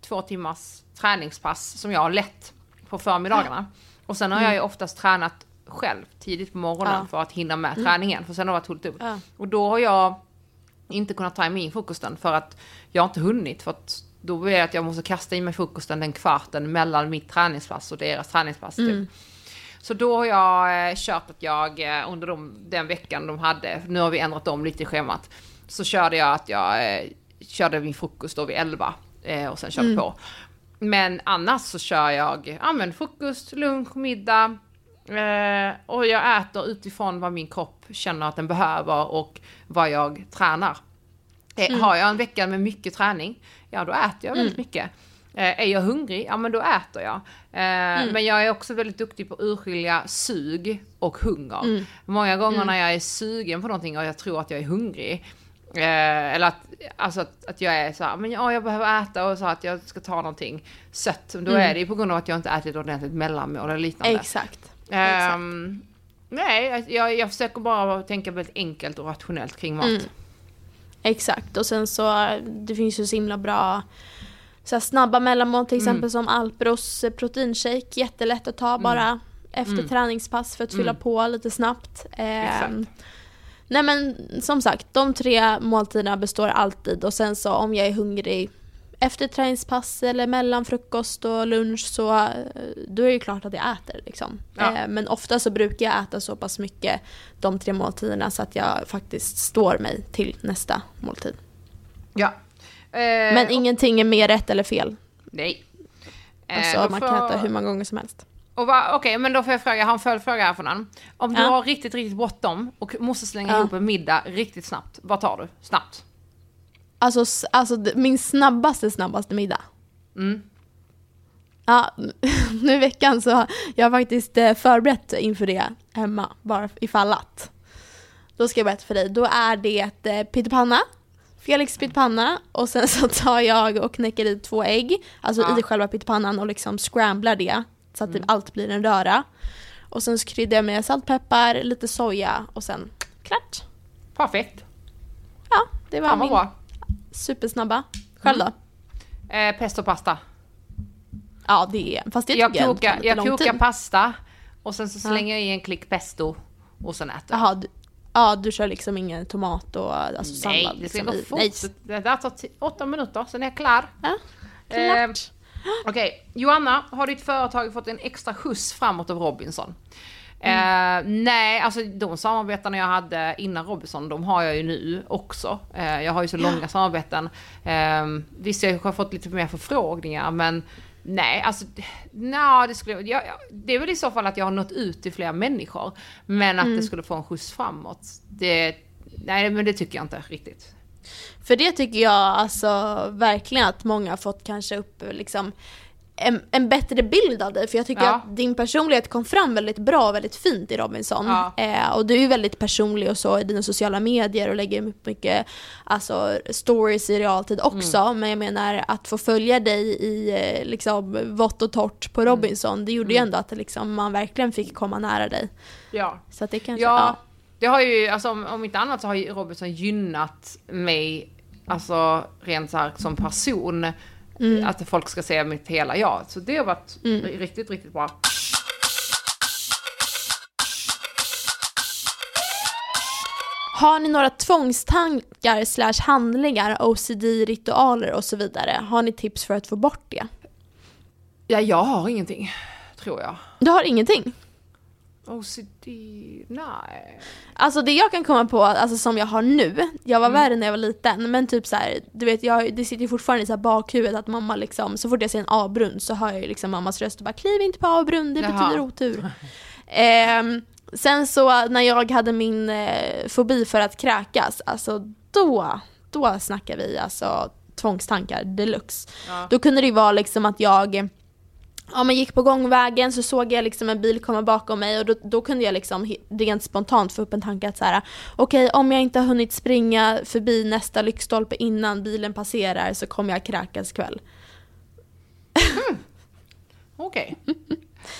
S2: två timmars träningspass som jag har lett på förmiddagarna. Och sen har jag ju oftast tränat själv tidigt på morgonen
S1: Ja.
S2: för att hinna med träningen, för sen har det varit fullt upp.
S1: Ja.
S2: Och då har jag inte kunnat ta mig in frukosten för att jag har inte hunnit för att då blir det att jag måste kasta i mig frukosten den kvarten mellan mitt träningspass och deras träningspass. Typ. Så då har jag eh, kört att jag eh, under de, den veckan de hade, nu har vi ändrat om lite i schemat, så körde jag att jag eh, körde min frukost då vid 11 eh, och sen körde på. Men annars så kör jag ja, men frukost, lunch, middag eh, och jag äter utifrån vad min kropp känner att den behöver och vad jag tränar. Eh, Har jag en vecka med mycket träning, ja då äter jag väldigt mycket. Eh, är jag hungrig, ja men då äter jag. Eh, Men jag är också väldigt duktig på att urskilja sug och hunger. Många gånger när jag är sugen på någonting och jag tror att jag är hungrig, eh, eller att, alltså att, att jag är så här, men ja, jag behöver äta och så att jag ska ta någonting sött, då är det ju på grund av att jag inte ätit ordentligt mellanmål eller liknande.
S1: Exakt.
S2: Ehm, nej, jag, jag försöker bara tänka väldigt enkelt och rationellt kring mat.
S1: Mm. Exakt, och sen så det finns ju så himla bra så snabba mellanmål till exempel som Alpros proteinshake, jättelätt att ta bara efter träningspass för att fylla på lite snabbt. Ehm, nej men som sagt, de tre måltiderna består alltid och sen så om jag är hungrig efter träningspass eller mellan frukost och lunch så eh, då är det klart att jag äter liksom.
S2: Ja.
S1: Eh, men ofta så brukar jag äta så pass mycket de tre måltiderna så att jag faktiskt står mig till nästa måltid.
S2: Ja. Eh,
S1: Men
S2: och-
S1: ingenting är mer rätt eller fel.
S2: Nej. Eh,
S1: Alltså man
S2: får-
S1: kan äta hur många gånger som helst.
S2: Okej, men då får jag fråga, jag har en följdfråga här från han. Om du
S1: Ja.
S2: har riktigt, riktigt bråttom och måste slänga
S1: Ja.
S2: ihop en middag riktigt snabbt, vad tar du? Snabbt?
S1: Alltså, alltså min snabbaste snabbaste middag.
S2: Mm.
S1: Ja, nu i veckan så har jag faktiskt eh, förberett inför det hemma, bara ifall att. Då ska jag berätta för dig, då är det eh, pyttipanna, Felix pyttipanna och sen så tar jag och knäcker i två ägg, alltså
S2: Ja.
S1: i själva pyttipannan och liksom scramblar det så att det, allt blir en röra. Och sen så kryddar jag med salt, peppar, lite soja och sen klart.
S2: Perfekt.
S1: Ja, det var
S2: Fan
S1: min
S2: bra.
S1: Supersnabba. Själv då?
S2: Eh, pesto pasta.
S1: Ja, det är, fast det
S2: Jag
S1: tycker jag,
S2: kokar, jag
S1: lång
S2: kokar pasta och sen så slänger jag i en klick pesto och sen äter jag.
S1: Jaha, du, ja, du kör liksom ingen tomat och alltså
S2: Nej,
S1: sallad
S2: det ska
S1: liksom
S2: gå fort. Det där tar åtta minuter, sen är jag klar.
S1: Ja,
S2: Eh,
S1: klart.
S2: Okej, Joanna, har ditt företag fått en extra skjuts framåt av Robinson?
S1: Mm.
S2: Eh, nej, alltså de samarbetarna jag hade innan Robinson, de har jag ju nu också. Eh, jag har ju så långa samarbeten. Eh, visst, jag har fått lite mer förfrågningar, men nej, alltså, nej, det, skulle, jag- det är väl i så fall att jag har nått ut till fler människor. Men att
S1: Mm.
S2: det skulle få en skjuts framåt, det, nej, men det tycker jag inte riktigt.
S1: För det tycker jag alltså verkligen att många har fått kanske upp liksom en, en bättre bild av dig. För jag tycker
S2: Ja.
S1: att din personlighet kom fram väldigt bra och väldigt fint i Robinson.
S2: Ja.
S1: Eh, och du är väldigt personlig och så i dina sociala medier och lägger upp mycket alltså, stories i realtid också.
S2: Mm.
S1: Men jag menar att få följa dig i eh, liksom vått och torrt
S2: Mm.
S1: på Robinson, det gjorde ju ändå att liksom, man verkligen fick komma nära dig.
S2: Ja.
S1: Så att det kanske,
S2: Ja,
S1: ja.
S2: det har ju, alltså om, om inte annat så har ju Robinson gynnat mig, alltså rent så här som person. Att folk ska se mitt hela jag. Så det har varit riktigt, riktigt bra.
S1: Har ni några tvångstankar slash handlingar, OCD, ritualer och så vidare? Har ni tips för att få bort det?
S2: Ja, jag har ingenting, tror jag.
S1: Du har ingenting?
S2: OCD, nej.
S1: Alltså det jag kan komma på, alltså som jag har nu, jag var värre när jag var liten, men typ så här, du vet jag, det sitter ju fortfarande i så här bakhuvudet att mamma liksom, så fort jag ser en avbrunn så hör jag ju liksom mammas röst och bara kliv inte på avbrunn, det
S2: Jaha.
S1: betyder otur. Ehm, sen så när jag hade min eh, fobi för att kräkas, alltså då, då snackar vi alltså tvångstankar deluxe.
S2: Ja.
S1: Då kunde det ju vara liksom att jag Ja men gick på gångvägen så såg jag liksom en bil komma bakom mig och då, då kunde jag liksom rent spontant få upp en tanke att så här: okej om jag inte har hunnit springa förbi nästa lyktstolpe innan bilen passerar så kommer jag kräkas ikväll.
S2: Okej.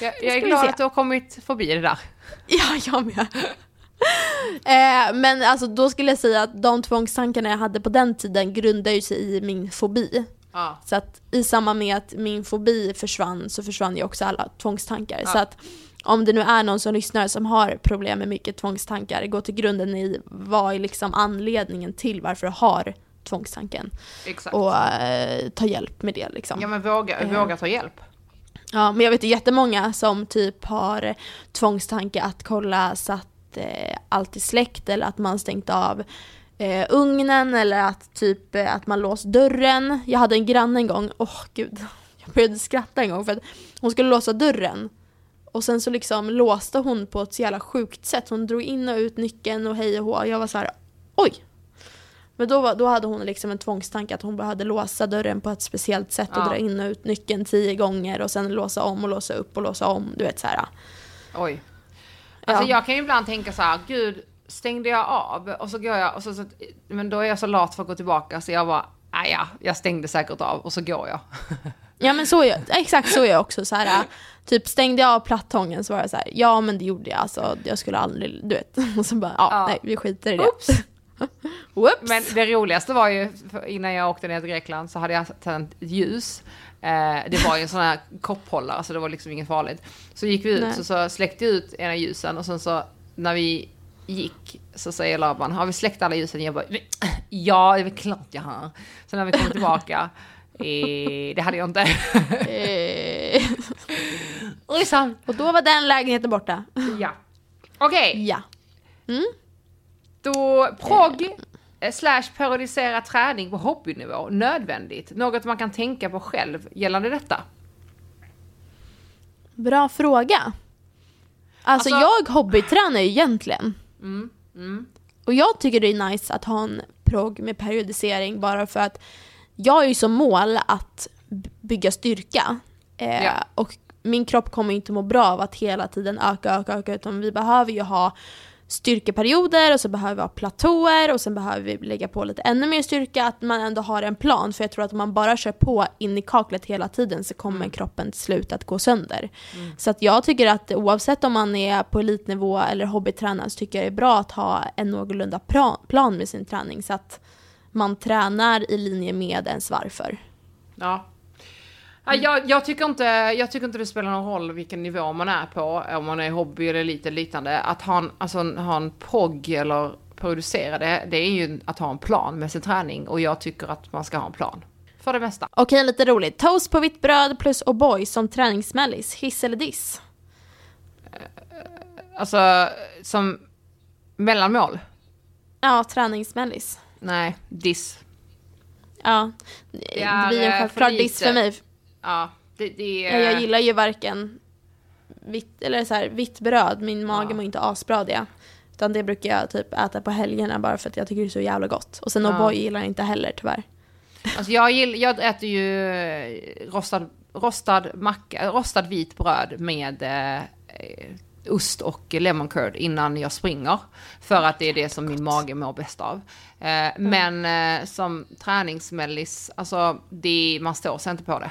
S2: Jag, jag
S1: ska
S2: är glad att du har kommit förbi det där.
S1: Ja, jag med. eh, men alltså då skulle jag säga att de tvångstankarna jag hade på den tiden grundar ju sig i min fobi.
S2: Ja.
S1: Så att i samband med att min fobi försvann så försvann ju också alla tvångstankar.
S2: Ja.
S1: Så att om det nu är någon som lyssnar som har problem med mycket tvångstankar, gå till grunden i vad är liksom anledningen till varför du har tvångstanken.
S2: Exakt.
S1: Och eh, ta hjälp med det liksom.
S2: Ja men våga,
S1: Eh.
S2: våga ta hjälp.
S1: Ja, men jag vet ju jättemånga som typ har tvångstanke att kolla så att eh, allt är släckt eller att man stängt av eh, ugnen eller att typ eh, att man låst dörren. Jag hade en granne en gång, åh gud, jag började skratta en gång för att hon skulle låsa dörren och sen så liksom låste hon på ett så jävla sjukt sätt. Hon drog in och ut nyckeln och hej och hå. Jag var så här, oj! Men då, var, då hade hon liksom en tvångstanke att hon behövde låsa dörren på ett speciellt sätt och
S2: Ja.
S1: dra in och ut nyckeln tio gånger och sen låsa om och låsa upp och låsa om. Du vet så här.
S2: Oj. Alltså
S1: Ja.
S2: jag kan ju ibland tänka så här, gud, stängde jag av? Och så går jag, och så, så, men då är jag så lat för att gå tillbaka så jag bara, "Ah, ja, jag stängde säkert av och så går jag.
S1: Ja men så är jag, exakt så är jag också så här. Typ stängde jag av plattången så var jag så här, ja men det gjorde jag alltså, jag skulle aldrig, du vet. Och så bara, ja,
S2: Ja.
S1: nej vi skiter i det.
S2: Oops.
S1: Whoops.
S2: Men det roligaste var ju, innan jag åkte ner till Grekland så hade jag tänt ljus. Eh, det var ju en sån här kopphållare så det var liksom inget farligt. Så gick vi ut så, så släckte jag ut ena ljusen och sen så när vi gick så säger Laban, har vi släckt alla ljusen? Jag bara, ja det är väl klart jag har. Så när vi kom tillbaka, eh, det hade jag inte.
S1: Eh,
S2: Ojsan.
S1: och då var den lägenheten borta.
S2: Ja. Okej,
S1: Ja.
S2: då progg eh, slash periodisera träning på hobbynivå, nödvändigt. Något man kan tänka på själv gällande detta.
S1: Bra fråga. Alltså,
S2: Alltså-
S1: jag hobbytränar ju egentligen.
S2: Mm,
S1: Och jag tycker det är nice att ha en progg med periodisering bara för att jag har ju som mål att bygga styrka. Eh,
S2: Ja.
S1: Och min kropp kommer inte må bra av att hela tiden öka, öka, öka utan vi behöver ju ha styrkeperioder och så behöver vi ha platåer och sen behöver vi lägga på lite ännu mer styrka, att man ändå har en plan. För jag tror att om man bara kör på in i kaklet hela tiden så kommer kroppen till slut att gå sönder. Så att jag tycker att oavsett om man är på elitnivå eller hobbytränare så tycker jag det är bra att ha en någorlunda plan med sin träning så att man tränar i linje med ens varför.
S2: Ja. Ja, jag, jag, tycker inte, jag tycker inte det spelar någon roll vilken nivå man är på, om man är hobby eller lite liknande. Att ha en, alltså, ha en progg eller producera det, det är ju att ha en plan med sin träning och jag tycker att man ska ha en plan. För det mesta.
S1: Okej, lite roligt. Toast på vitt bröd plus O'boy som träningsmellis. Hiss eller diss?
S2: Alltså, som mellanmål?
S1: Ja, träningsmellis.
S2: Nej, diss.
S1: Ja, det blir
S2: eh,
S1: en självklar diss för mig.
S2: Ja, det, det är...
S1: Jag gillar ju varken vitt, eller så här, vitt bröd, min mage
S2: Ja.
S1: mår inte det. Utan det brukar jag typ äta på helgerna bara för att jag tycker det är så jävla gott. Och sen
S2: Ja.
S1: O'boy gillar jag inte heller tyvärr.
S2: Alltså jag, gill, jag äter ju eh, rostad, rostad macka, rostad vit bröd med eh, eh, ost och lemon curd innan jag springer. För att det är det som min mage mår bäst av. Eh, Men eh, som träningsmellis, alltså det, man står sig inte på det.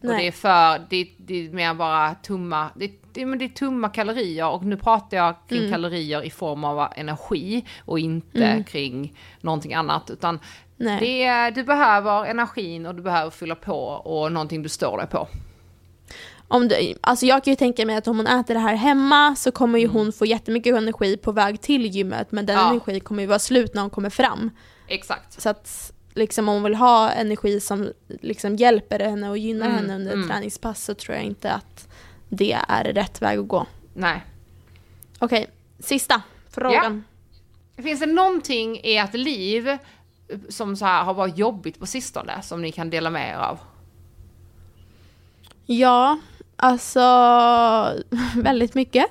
S2: Och
S1: Nej.
S2: det är för, det, det är mer bara tumma, det, det, men det är tumma kalorier och nu pratar jag kring
S1: Mm.
S2: kalorier i form av energi och inte kring någonting annat. Utan
S1: Nej.
S2: det du behöver energin och du behöver fylla på och någonting du står dig på.
S1: Om du, alltså jag kan ju tänka mig att om hon äter det här hemma så kommer ju hon få jättemycket energi på väg till gymmet men den
S2: Mm. Ja.
S1: energin kommer ju vara slut när hon kommer fram.
S2: Exakt.
S1: Så att liksom om hon vill ha energi som liksom hjälper henne och gynnar
S2: Mm,
S1: henne under
S2: mm.
S1: träningspass så tror jag inte att det är rätt väg att gå.
S2: Nej.
S1: Okej, sista frågan.
S2: Finns det någonting i ert liv som så har varit jobbigt på sistone som ni kan dela med er av?
S1: Ja, alltså väldigt mycket.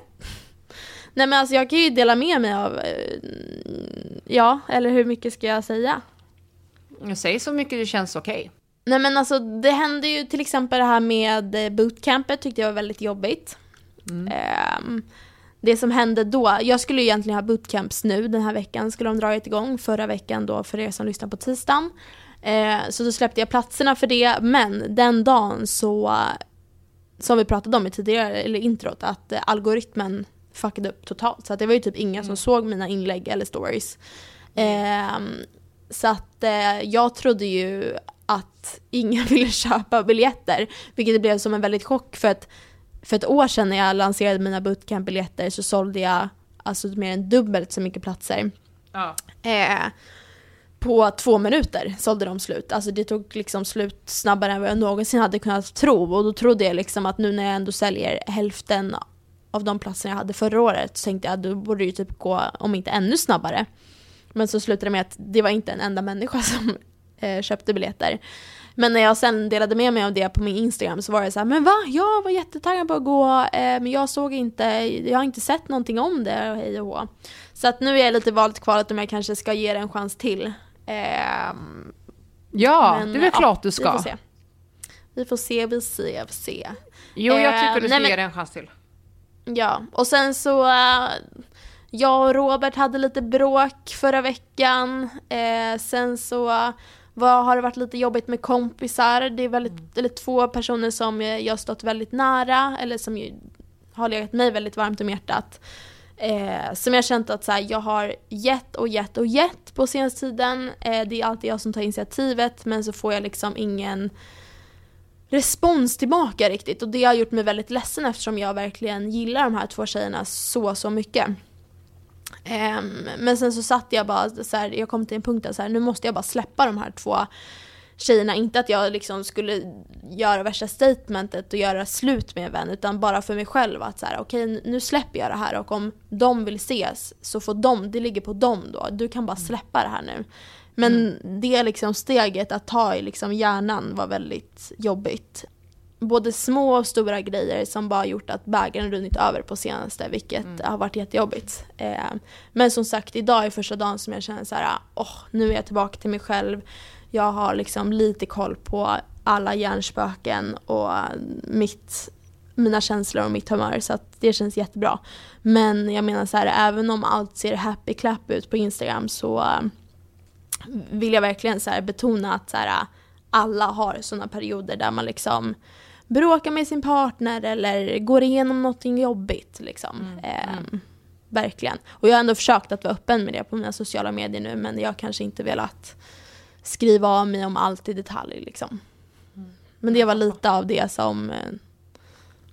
S1: Nej men alltså jag kan ju dela med mig av, eh, ja, eller hur mycket ska jag säga?
S2: Säg så mycket det känns okej.
S1: Nej men alltså det hände ju till exempel det här med eh, bootcampet tyckte jag var väldigt jobbigt. Ehm, det som hände då, jag skulle ju egentligen ha bootcamps nu den här veckan, skulle de dragit igång förra veckan då för er som lyssnar på tisdagen. Eh, så då släppte jag platserna för det, men den dagen så, som vi pratade om i tidigare, eller introt, att eh, algoritmen fuckade upp totalt. Så att det var ju typ ingen som såg mina inlägg eller stories. Ehm, så att eh, jag trodde ju att ingen ville köpa biljetter, vilket blev som en väldigt chock för att för ett år sedan när jag lanserade mina bootcamp-biljetter så sålde jag alltså mer än dubbelt så mycket platser.
S2: Ja.
S1: Eh, på två minuter sålde de slut. Alltså det tog liksom slut snabbare än vad jag någonsin hade kunnat tro. Och då trodde jag liksom att nu när jag ändå säljer hälften av de platserna jag hade förra året så tänkte jag att då borde det ju typ gå, om inte ännu snabbare. Men så slutade det med att det var inte en enda människa som eh, köpte biljetter. Men när jag sen delade med mig av det på min Instagram så var det så här, men va? Jag var jättetaggad på att gå, eh, men jag såg inte, jag har inte sett någonting om det och hej och hå. Så att nu är jag lite valet kvalet om jag kanske ska ge det en chans till. Ehm,
S2: Ja,
S1: men,
S2: det är väl
S1: ja,
S2: klart du
S1: Vi
S2: ska.
S1: får se. Vi får se, vi ser, vi får se.
S2: Jo, jag tycker
S1: Eh,
S2: du ska
S1: nej,
S2: ge det en chans till.
S1: Ja, och sen så äh, jag och Robert hade lite bråk förra veckan. Eh, sen så var, har det varit lite jobbigt med kompisar. Det är väldigt, eller två personer som jag har stått väldigt nära eller som har legat mig väldigt varmt om hjärtat. Eh, som jag har känt att så här, jag har gett och gett och gett på senaste tiden. Eh, det är alltid jag som tar initiativet men så får jag liksom ingen respons tillbaka riktigt och det har gjort mig väldigt ledsen eftersom jag verkligen gillar de här två tjejerna så, så mycket. Ehm, men sen så satt jag bara så här, jag kom till en punkt där så här, nu måste jag bara släppa de här två tjejerna. Inte att jag liksom skulle göra värsta statementet och göra slut med en vän utan bara för mig själv att så här, okej nu släpper jag det här och om de vill ses så får de, det ligger på dem då. Du kan bara släppa det här nu. Men det liksom steget att ta i liksom hjärnan var väldigt jobbigt. Både små och stora grejer som bara gjort att bägaren runnit över på senaste vilket har varit jättejobbigt. Eh, men som sagt idag är första dagen som jag känner så här, åh nu är jag tillbaka till mig själv. Jag har liksom lite koll på alla hjärnspöken och mitt, mina känslor och mitt humör så att det känns jättebra. Men jag menar så här, även om allt ser happy clap ut på Instagram så eh, vill jag verkligen så betona att så här, alla har sådana perioder där man liksom bråkar med sin partner eller går igenom någonting jobbigt. Liksom. Ehm, verkligen. Och jag har ändå försökt att vara öppen med det på mina sociala medier nu men jag har kanske inte velat skriva av mig om allt i detalj. Liksom. Men det var lite av det som eh,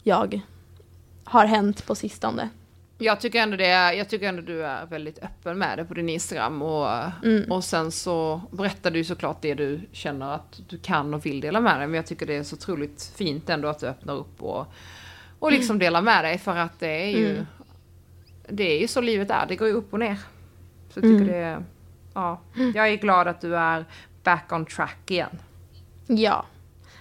S1: jag har hänt på sistone.
S2: Jag tycker ändå det, jag tycker ändå du är väldigt öppen med det på din Instagram och,
S1: Mm.
S2: och sen så berättar du såklart det du känner att du kan och vill dela med dig. Men jag tycker det är så otroligt fint ändå att du öppnar upp och, och liksom delar med dig för att det är ju,
S1: Mm.
S2: det är ju så livet är, det går ju upp och ner. Så jag tycker
S1: Mm.
S2: det är, ja, jag är glad att du är back on track igen.
S1: Ja.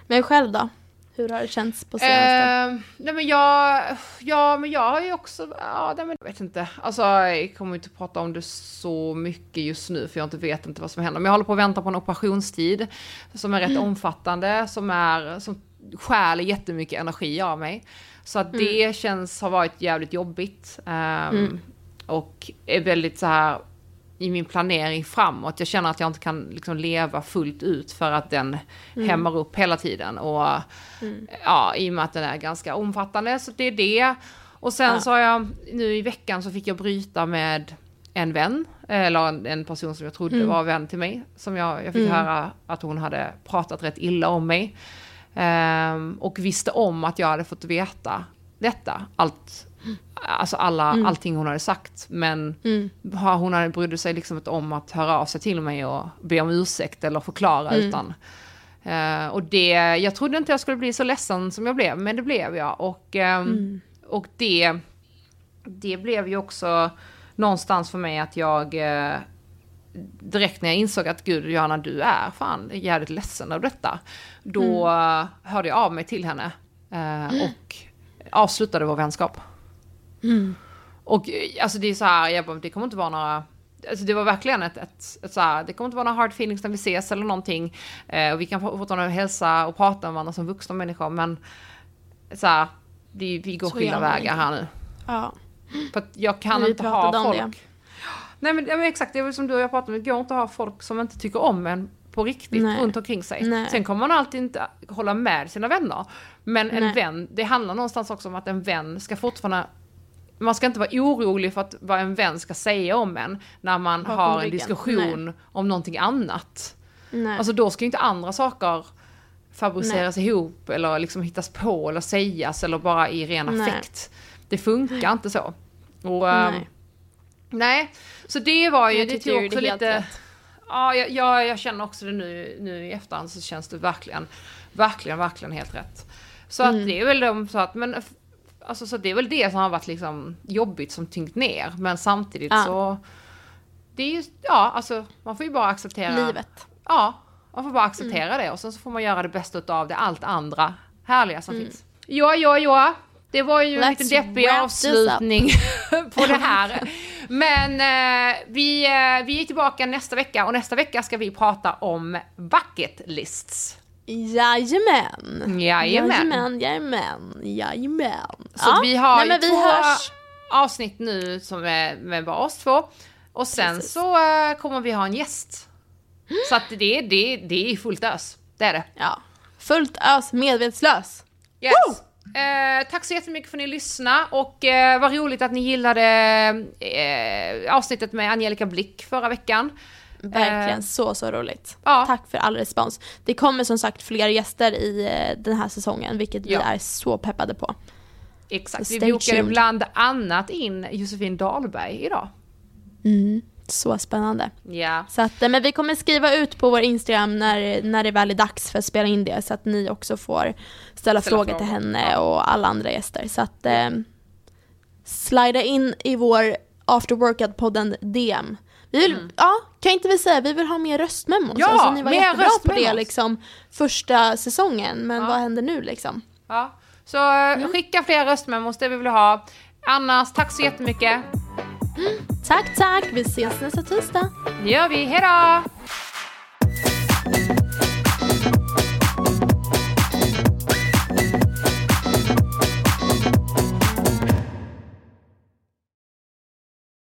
S1: Men själv då? Hur har det känts på senaste?
S2: Eh, nej men jag, ja men jag har ju också, ja nej men jag vet inte. Alltså jag kommer inte prata om det så mycket just nu för jag inte vet inte vad som händer. Men jag håller på att vänta på en operationstid som är rätt omfattande, som är, som stjäl jättemycket energi av mig. Så att det känns, har varit jävligt jobbigt. ehm, Och är väldigt så här i min planering framåt. Jag känner att jag inte kan liksom leva fullt ut för att den hämmar upp hela tiden. Och ja, i och med att den är ganska omfattande. Så det är det. Och sen
S1: Ja.
S2: så har jag, nu i veckan så fick jag bryta med en vän, eller en- person som jag trodde var vän till mig. Som jag, jag fick höra att hon hade pratat rätt illa om mig. Ehm, och visste om att jag hade fått veta detta. Allt, alltså alla, allting hon hade sagt. Men
S1: Mm.
S2: hon hade brydde sig liksom inte om att höra av sig till mig och be om ursäkt eller förklara utan eh, och det, jag trodde inte jag skulle bli så ledsen som jag blev, men det blev jag. Och, ehm, och det, det blev ju också någonstans för mig att jag eh, direkt när jag insåg att gud Johanna du är fan jävligt ledsen av detta. Då eh, hörde jag av mig till henne eh, och avslutade vår vänskap. Och eh, alltså det är så här, jag bara, det kommer inte vara några Alltså det var verkligen ett, ett, ett så här, det kommer inte vara några hard feelings när vi ses eller någonting. Eh, och vi kan fortfarande hälsa och prata med varandra som vuxna människor men så här, vi, vi går
S1: Så
S2: skilda vägar här nu.
S1: Ja.
S2: För att jag kan
S1: Vi
S2: inte ha folk.
S1: det.
S2: Nej men, ja, men exakt, det är väl som du och jag pratade om, det går inte att ha folk som inte tycker om en på riktigt
S1: Nej.
S2: runt omkring sig.
S1: Nej.
S2: Sen kommer man alltid inte hålla med sina vänner. Men en
S1: Nej.
S2: vän, det handlar någonstans också om att en vän ska fortfarande man ska inte vara orolig för att vad en vän ska säga om en när man
S1: Bakom
S2: har en
S1: ryggen.
S2: diskussion om någonting annat.
S1: Nej.
S2: Alltså då ska ju inte andra saker fabriceras ihop eller liksom hittas på eller sägas eller bara i ren
S1: Nej.
S2: affekt. Det funkar inte så. Och, ehm,
S1: Nej.
S2: nej, så det var ju,
S1: Jag
S2: det tog
S1: det
S2: också
S1: helt
S2: lite...
S1: rätt.
S2: Ja, jag, jag, jag känner också det nu, nu i efterhand så känns det verkligen, verkligen, verkligen helt rätt. Så
S1: Mm.
S2: att det är väl de, så att, men alltså så det är väl det som har varit liksom jobbigt som tyngt ner, men samtidigt
S1: Ja.
S2: så det är ju, ja alltså man får ju bara acceptera
S1: Livet.
S2: Ja, man får bara acceptera
S1: Mm.
S2: det och sen så får man göra det bästa av det, allt andra härliga som
S1: Mm.
S2: finns. Ja, ja, ja. Det var ju en
S1: Let's
S2: lite deppig avslutning på det här. Men eh, vi, eh, vi är tillbaka nästa vecka och nästa vecka ska vi prata om bucket lists.
S1: Jajamän.
S2: Jajamän.
S1: Jajamän, jajamän, jajamän.
S2: Så
S1: Ja,
S2: vi har
S1: nej,
S2: ju
S1: vi
S2: två
S1: hörs.
S2: avsnitt nu som är med bara oss två. Och sen
S1: Precis.
S2: så eh, kommer vi ha en gäst. Så att det, det, det är fullt ös. Det är det.
S1: Ja. Fullt ös, medvetslös.
S2: Yes. Eh, tack så jättemycket för att ni lyssnade och eh, vad roligt att ni gillade eh, avsnittet med Angelica Blick förra veckan.
S1: Verkligen
S2: Eh,
S1: så, så roligt.
S2: ja.
S1: Tack för all respons. Det kommer som sagt fler gäster i eh, den här säsongen, vilket
S2: Ja.
S1: vi är så peppade på.
S2: Exakt,
S1: Så
S2: vi bokade bland annat in Josefin Dahlberg idag.
S1: Mm, så spännande.
S2: Ja.
S1: Så att, eh, men vi kommer skriva ut på vår Instagram när, när det väl är dags för att spela in det, så att ni också får ställa,
S2: Ställa
S1: frågor
S2: frågor,
S1: till henne och alla andra gäster. Så att eh, slida in i vår After Workout-podden DM. Vi vill, ja, kan inte vi säga, vi vill ha mer röstmemos.
S2: Mm. Ja,
S1: alltså, ni var
S2: mer
S1: jättebra på det
S2: röstmemos.
S1: liksom första säsongen, men
S2: Ja.
S1: vad händer nu liksom?
S2: ja. Så eh, skicka fler röstmemos, det vi vill ha. Annars, tack så jättemycket.
S1: Tack, tack, vi ses nästa tisdag.
S2: Det gör vi, hejdå!